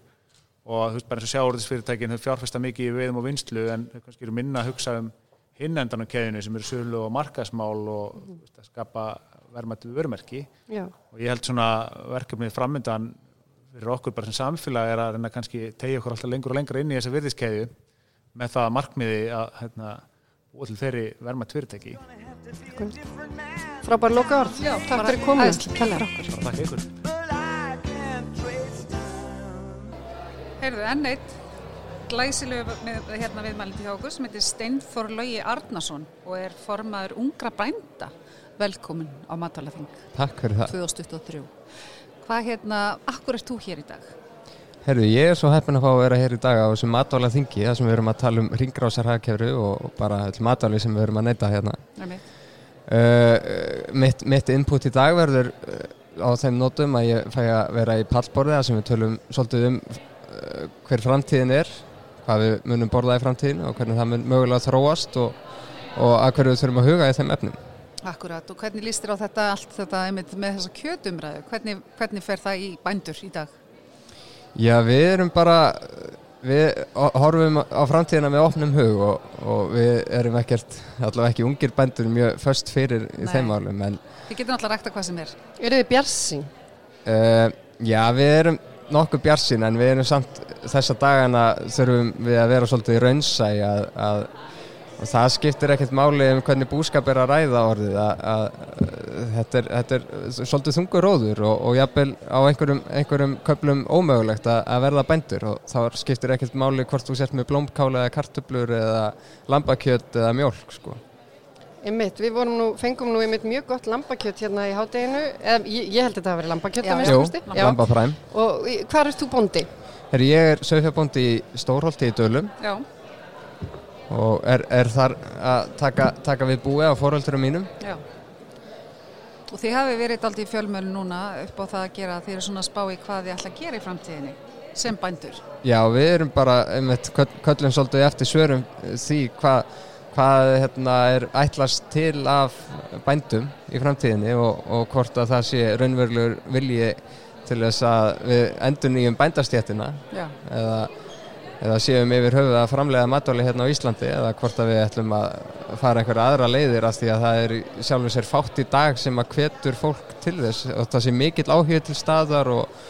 S10: og þú veist bara eins og sjáurðisfyrirtækin þau fjárfesta mikið í veiðum og vinslu en þau kannski eru minna að hugsa um hinn endan á keðinu sem eru sölu og markasmál og þú veist, að skapa verðmættu vörumerki
S3: Já.
S10: og ég held svona verkefnið framöndan fyrir okkur bara sem samfélag er að reyna kannski tegja okkur alltaf lengur og lengur inn í þessa virðiskeðju með það að markmiði að hérna, búa til þeirri verðmætt fyrirtæki.
S3: Frábær loka orð. Takk fyrir komuna.
S2: æðislega.
S3: Kella.
S10: Bara
S2: Heyrðu, enn eitt glæsilegu með, hérna viðmælindi hjá okkur sem heitir Steinþór Laugi Arnason og er formaður ungra bænda velkomin á Matalaþing
S11: Takk fyrir það.
S2: 2023. Hvað hérna, akkur ert þú hér í dag?
S11: Herru, ég er svo heppin að fá að vera hér í dag á þessum matvæla þingi, þar sem við erum að tala um ringrásarhagkefru og bara öll matvæli sem við erum að neyta hérna. Uh, mitt, mitt input í dag verður uh, á þeim nótum að ég fæ að vera í pallborði þar sem við tölum svolítið um hver framtíðin er, hvað við munum borða í framtíðin og hvernig það mun mögulega þróast og, og að hverju við þurfum að huga í þeim efnum.
S2: Akkurat, og hvernig líst þér á þetta allt þetta einmitt með þessa kjötumræðu? Hvernig, hvernig fer það í bændur í dag?
S11: Já, við erum bara, við horfum á framtíðina með opnum hug og, og við erum ekkert, allavega ekki ungir bændur mjög först fyrir í
S2: Nei.
S11: þeim málum, en
S2: Þið getum alltaf rækta hvað sem er.
S3: Eru þið bjarsing?
S11: uh, já, við erum nokkuð bjarsin en við erum samt þessa dagana þurfum við að vera svolítið raunsæ að, að og það skiptir ekkert máli um hvernig búskap er að ræða orðið að, að, að þetta, er, þetta er svolítið þungur róður og, og jafnvel á einhverjum, einhverjum köflum ómögulegt að, að verða bændur og þá skiptir ekkert máli hvort þú sért með blómkála eða kartöblur eða lambakjöt eða mjólk sko.
S3: Einmitt, við vorum nú, fengum nú einmitt mjög gott lambakjött hérna í hádeginu, eða ég, ég held að þetta hafi verið lambakjött
S2: Já,
S3: að.
S2: Já.
S11: lambapræm
S3: Og hvar ert þú bóndi?
S11: Herri, ég er sögfjabóndi í Stórholti í Dölum
S2: Já,
S11: og er, er þar að taka, taka við búi á foröldurum mínum
S2: já. Og þið hafi verið aldrei í fjölmölu núna upp á það að gera þið eru svona að spá í hvað þið ætla að gera í framtíðinni sem bændur.
S11: Já, við erum bara einmitt, köll- köllum svolítið eftir svörum eh, því hvað hvað hérna, er ætlast til af bændum í framtíðinni og, og hvort að það sé raunverulegur vilji til þess að við endur nýjum bændastjættina eða, eða séum yfir höfuð að framlega matvæli hérna á Íslandi eða hvort að við ætlum að fara einhverja aðra leiðir af því að það er í sjálfum sér fátt í dag sem að hvetur fólk til þess og það sé mikill áhugð til staðar og,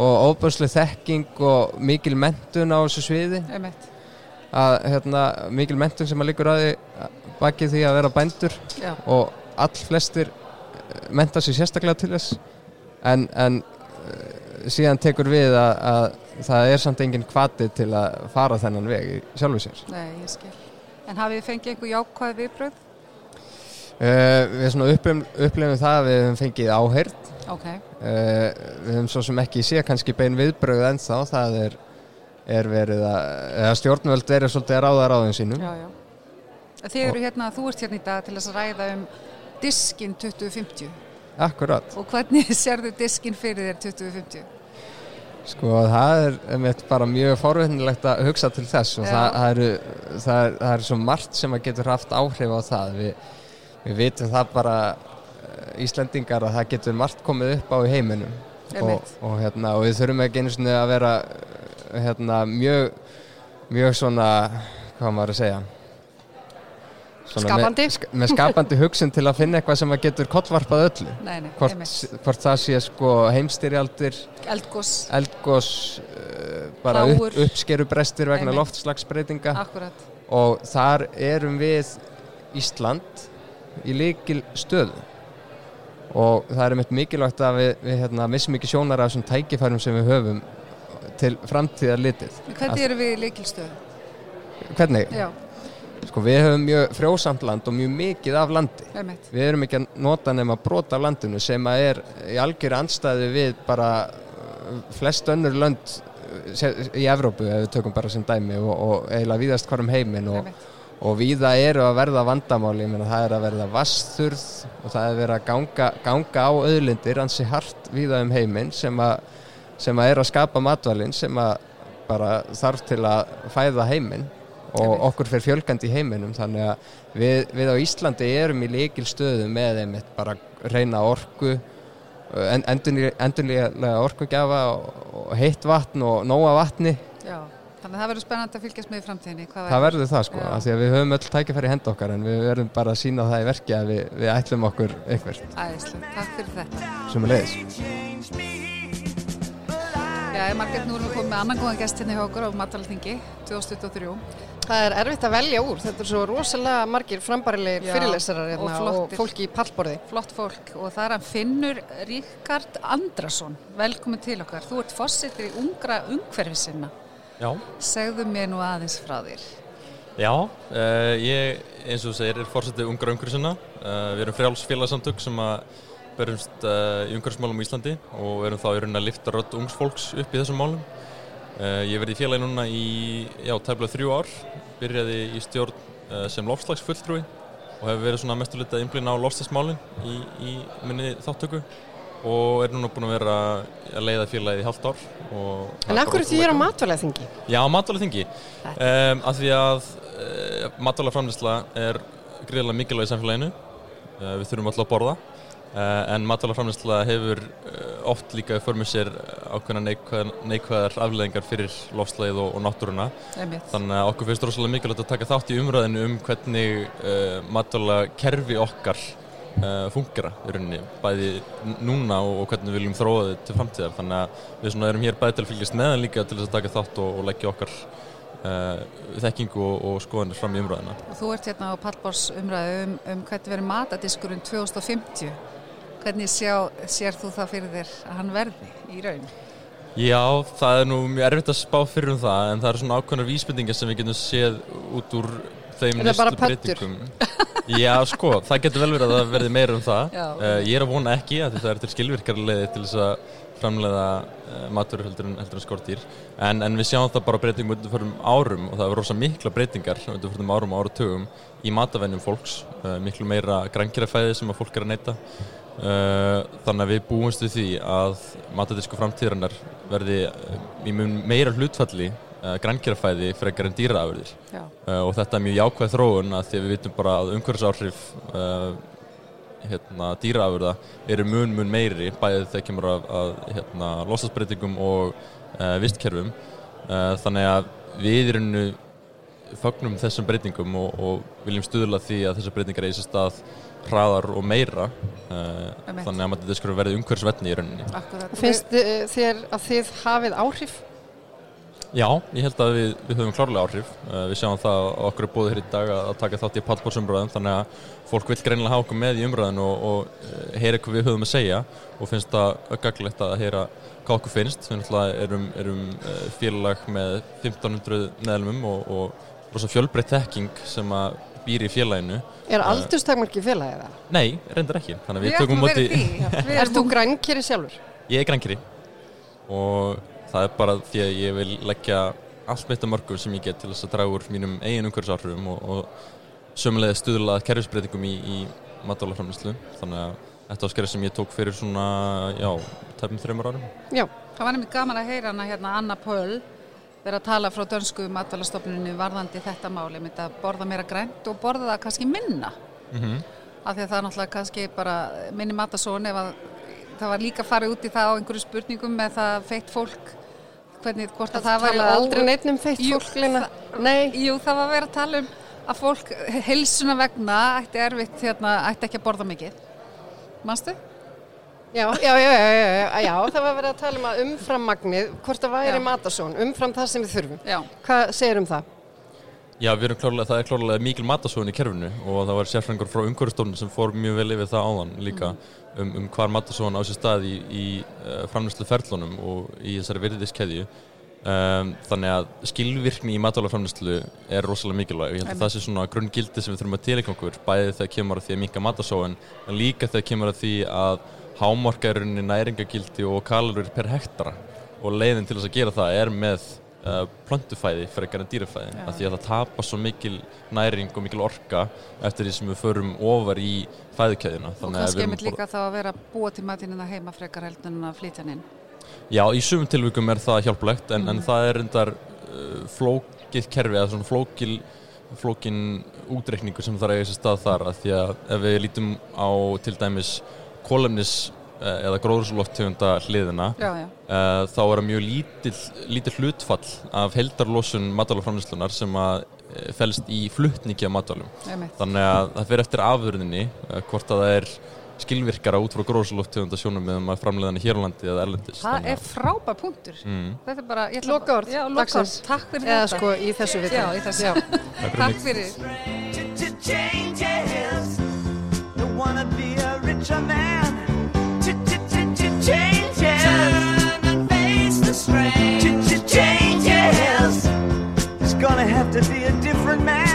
S11: og óbörslu þekking og mikil mentun á þessu sviði
S2: Einmitt.
S11: Að hérna, mikil mentun sem að liggur að því baki því að vera bændur
S2: Já.
S11: og all flestir menta sér sérstaklega til þess en, en eh, síðan tekur við að, að það er samt engin kvati til að fara þennan veg sjálfu sér
S2: Nei, ég skil. En hafið þið fengið einhver jákvæð viðbröð?
S11: uh, við svona upplifum, upplifum það að við höfum fengið áheyrn
S2: Ok.
S11: uh, við höfum svo sem ekki sé kannski bein viðbröð ennþá það er, er verið að eða stjórnvöld eru svolítið að ráða ráðum sínum
S2: Já, já. Þið eru hérna, þú ert hérna í dag til að ræða um diskin 2050
S11: Akkurat
S2: og hvernig sérðu diskin fyrir þér 2050?
S11: Sko það er einmitt bara mjög forvinnilegt að hugsa til þess og það, það, eru, það, er, það er svo margt sem að getur haft áhrif á það. Vi, við vitum það bara eh, Íslendingar að það getur margt komið upp á í heiminum og, og, hérna, og við þurfum ekki einu sinni að vera hérna, mjög, mjög svona, hvað maður að segja?
S3: Skapandi?
S11: Með, með skapandi hugsun til að finna eitthvað sem að getur kollvarpað öllu.
S2: Nei, nei,
S11: hvort, hvort það sé sko heimstyrjaldir
S2: Eldgos.
S11: eldgós uh, bara upp,
S2: Plágur.
S11: uppskeru brestir vegna loftslagsbreytinga
S2: Akkurat.
S11: og þar erum við Ísland í líkil stöðu og það er meitt mikilvægt að við, við hérna, missum ekki sjónar af þessum tækifærum sem við höfum til framtíðar litið
S2: Hvernig eru við í leikilstöðu?
S11: Hvernig?
S2: Já,
S11: Sko við höfum mjög frjósamt land og mjög mikið af landi
S2: einmitt.
S11: Við erum ekki að nota nema brota af landinu sem að er í algjör andstæði við bara uh, flest önnur lönd uh, í Evrópu ef við tökum bara sem dæmi og, og eiginlega víðast hvar um heiminn og, og víða eru að verða vandamáli, ég meina það er að verða vasturð og það er verið að ganga, ganga á auðlindir ansi hart víða um heiminn sem að, sem að er að skapa matvælinn sem að bara þarf til að fæða heiminn og okkur fyrir fjölgandi í heiminum. Þannig að við, við á Íslandi erum í leikil stöðu með einmitt bara reyna orku en, endurlega orkugjafa og, heitt vatn og nóga vatni.
S2: Já, þannig að það verður spennandi að fylgjast með í framtíðinni.
S11: það verður það sko, því að við höfum öll tækifæri henda okkar en við verðum bara að sína það í verki að við, við ætlum okkur eitthvað
S2: Æðislega, takk fyrir þetta.
S11: sem er
S2: Já, Margrét, nú erum við komið með annan góðan gest hérna hjá okkur á Matalaþingi 2023.
S3: Það er erfitt að velja úr, þetta er svo rosalega margir frambarilegir fyrirlesarar
S2: og
S3: hérna og, fólki í pallborði.
S2: Flott fólk og það er hann Finnur Ríkard Andrason. Velkomin til okkar. Þú ert fósittir í ungra umhverfisinna.
S12: Já,
S2: Segðu mér nú aðeins frá þér.
S12: já uh, ég eins og þú segir er fórsetið ungar umhverfisina. Uh, við erum frjáls félagsamtök sem að berumst uh, í umhverfismálum í Íslandi og erum þá í rauninni að lifta rödd ungs fólks upp í þessum málum. Uh, ég verði í félagi núna í, já, tæmlega þrjú ár, byrjaði í stjórn uh, sem lofslagsfulltrúi og hefur verið svona mesturlita að einblýna á lofslagsmálin í, í minni þáttöku og er núna búin að vera að leiða félagið í halvt ár.
S3: En akkur því er á
S12: gaman.
S3: matvælæðingi?
S12: Já, matvælaþingi um, af því að uh, matvælaframlisla er gríðarlega mikilvæg í samfélaginu uh, við þurfum alltaf að borða en matvælaframlisla hefur uh, oft líka för með sér ákveðna neikvæðar, neikvæðar afleðingar fyrir lofslæðið og, og náttúruna. Þannig að okkur finnst rosalega mikilvægt að taka þátt í umræðinu um hvernig uh, matvælakerfi okkar uh, fungera í rauninni, bæði núna og, og hvernig við viljum þróa þið til framtíðar. Þannig að við erum hér bæði til að fylgjast með en líka til þess að taka þátt og, og leggja okkar uh, þekkingu og, og skoðanir fram í umræðina
S2: þú ert hérna á Pallbors umræðu um, um hvernig verður matadiskurinn 2050. Hvernig sjá, sér þú það fyrir þér að hann verði í raun?
S12: Já, það er nú mjög erfitt að spá fyrir um það en það eru svona ákveðnar vísbendingar sem við getum séð út úr þeim
S3: Er pöddur?
S12: breytingum. Já, sko, það getur vel verið að það verði meira um það
S2: Já.
S12: uh, Ég er að vona ekki að þetta er til skilvirkara leiði til þess að framleiða uh, matur heldur en, heldur en skortýr en, en við sjáum það bara breytingum undanförum árum og það er rosa mikla breytingar undanförum árum og áratugum í matavennjum fólks uh, miklu meira grænkjærafæði sem að fólk er að neyta þannig að við búumst við því að matadísku framtíðarinnar verði uh, í mun meira hlutfalli uh, grænkjærafæði frekar en dýraafurðir. Og þetta er mjög jákvæð þróun að því að við vitum bara að umhverfisáhrif hérna, dýraafurða eru mun mun meiri bæðið þegar kemur að, að hérna, losasbreytingum og uh, vistkerfum. Uh, þannig að við í rauninu fögnum þessum breytingum og, og viljum stuðla því að þessar breytingar eigi sér stað hraðar og meira uh, þannig að þetta skur verði umhverfisvetni í rauninni
S2: Akkurat.
S3: Finnst uh, þér að þið hafið áhrif?
S12: Já, ég held að við, við höfum klárlega áhrif uh, við sjáum það að okkur er búið hér í dag að, að taka þátt í pallbórsumröðum þannig að fólk vil greinilega hafa okkur með í umröðin og, og heyra hvað við höfum að segja og finnst það gaglegt að heyra hvað okkur finnst við erum, erum félag með 1500 meðlumum og, og rosa fjölbreytt þekking sem að býr í félaginu
S3: Er
S12: Uh,
S3: aldurstakmarki félagið það?
S12: Nei, reyndar ekki við
S3: Við
S12: tökum
S3: ætlum að vera því. Ert þú grænkeri sjálfur?
S12: Ég er grænkeri og það er bara því að ég vil leggja allt mitt að mörgum sem ég get til þess að draga úr mínum eigin umhverfisáhrifum og, og sömulega stuðla að kerfisbreytingum í, í matálaframlýslu þannig að þetta var skerf sem ég tók fyrir svona, já, tæpum þreymur árum
S3: Já.
S2: Það var nefnir gaman að heyra hana hérna Anna Pöll vera að tala frá dönsku matvælastofnunni varðandi þetta máli, myndi að borða meira grænt og borða það kannski minna
S12: mm
S2: af því að það er náttúrulega kannski bara minni matasón ef að það var líka farið út í það á einhverju spurningum með það feitt fólk hvernig, hvort að
S3: Það
S2: það væri
S3: tala
S2: ó-
S3: aldrei neitt um feitt
S2: Jú,
S3: fólk, Lena.
S2: það-
S3: Nei.
S2: Jú, það var verið að tala um að fólk heilsuna vegna ætti erfitt hérna, ætti ekki að borða mikið Manstu?
S3: Já, já, já, já, já, já, já, það var verið að tala um að umfram magnið, hvort það væri matasón, umfram það sem við þurfum.
S2: Já.
S3: Hvað segir um það?
S12: Já, við erum klárlega, það er klárlega mikil matasóðun í kerfinu og það var sérfræðingur frá umhverfistofnun sem fór mjög vel yfir það áðan líka um, um hvar matasóðun á sér stað í, í uh, framnæslu ferlunum og í þessari virðiskeðju. Um, þannig að skilvirkni í matvælaframnæslu er rosalega mikilvæg og ég held að það sé svona grunngildi sem við þurfum að tilengja okkur bæði þegar kemur að því að minka matasóðun en líka þegar kemur að því að hámarka er rauninni næringagildi og kalorir per hektara. Og leiðin til þess að gera það er með uh, plöntufæði frekar en dýrafæði.
S2: Já.
S12: af því að það tapar svo mikil næring og mikil orka eftir því sem við förum ofar í fæðikeðina
S2: Og kannski einmitt líka þá að vera búa til matinn það heima frekar heldur en að flytja inn.
S12: Já, í sumum tilvikum er það hjálplegt en, en það er reyndar uh, flókið kerfi eða svona flókil flókin útreikningur sem þarf að eiga sér stað þar. Að því að ef við lítum á til dæmis kólefnis eh, eða gróðurslóftegunda hliðina
S2: Já, já.
S12: eh, þá er það mjög lítill, lítill hlutfall af heldarlosun matvælaframlýslunar sem að eh, felst í fluttningi af
S2: Einmitt.
S12: þannig að það fyrir eftir afurðinni eh, hvort að það er skilvirkara út frá gróðurslóftegunda sjónum með að framleiða hana hér á landi eða erlendis
S2: Það er frábær punktur.
S12: Mm.
S2: Þetta er bara, ég ætla
S3: Lokaorð
S2: Já, lokaorð.
S3: dagsins.
S2: Takk fyrir
S3: Eða
S2: þetta.
S3: sko í þessu viti.
S2: Já, í þessu.
S3: Já.
S2: Takk fyrir.
S1: gonna have to be a different man.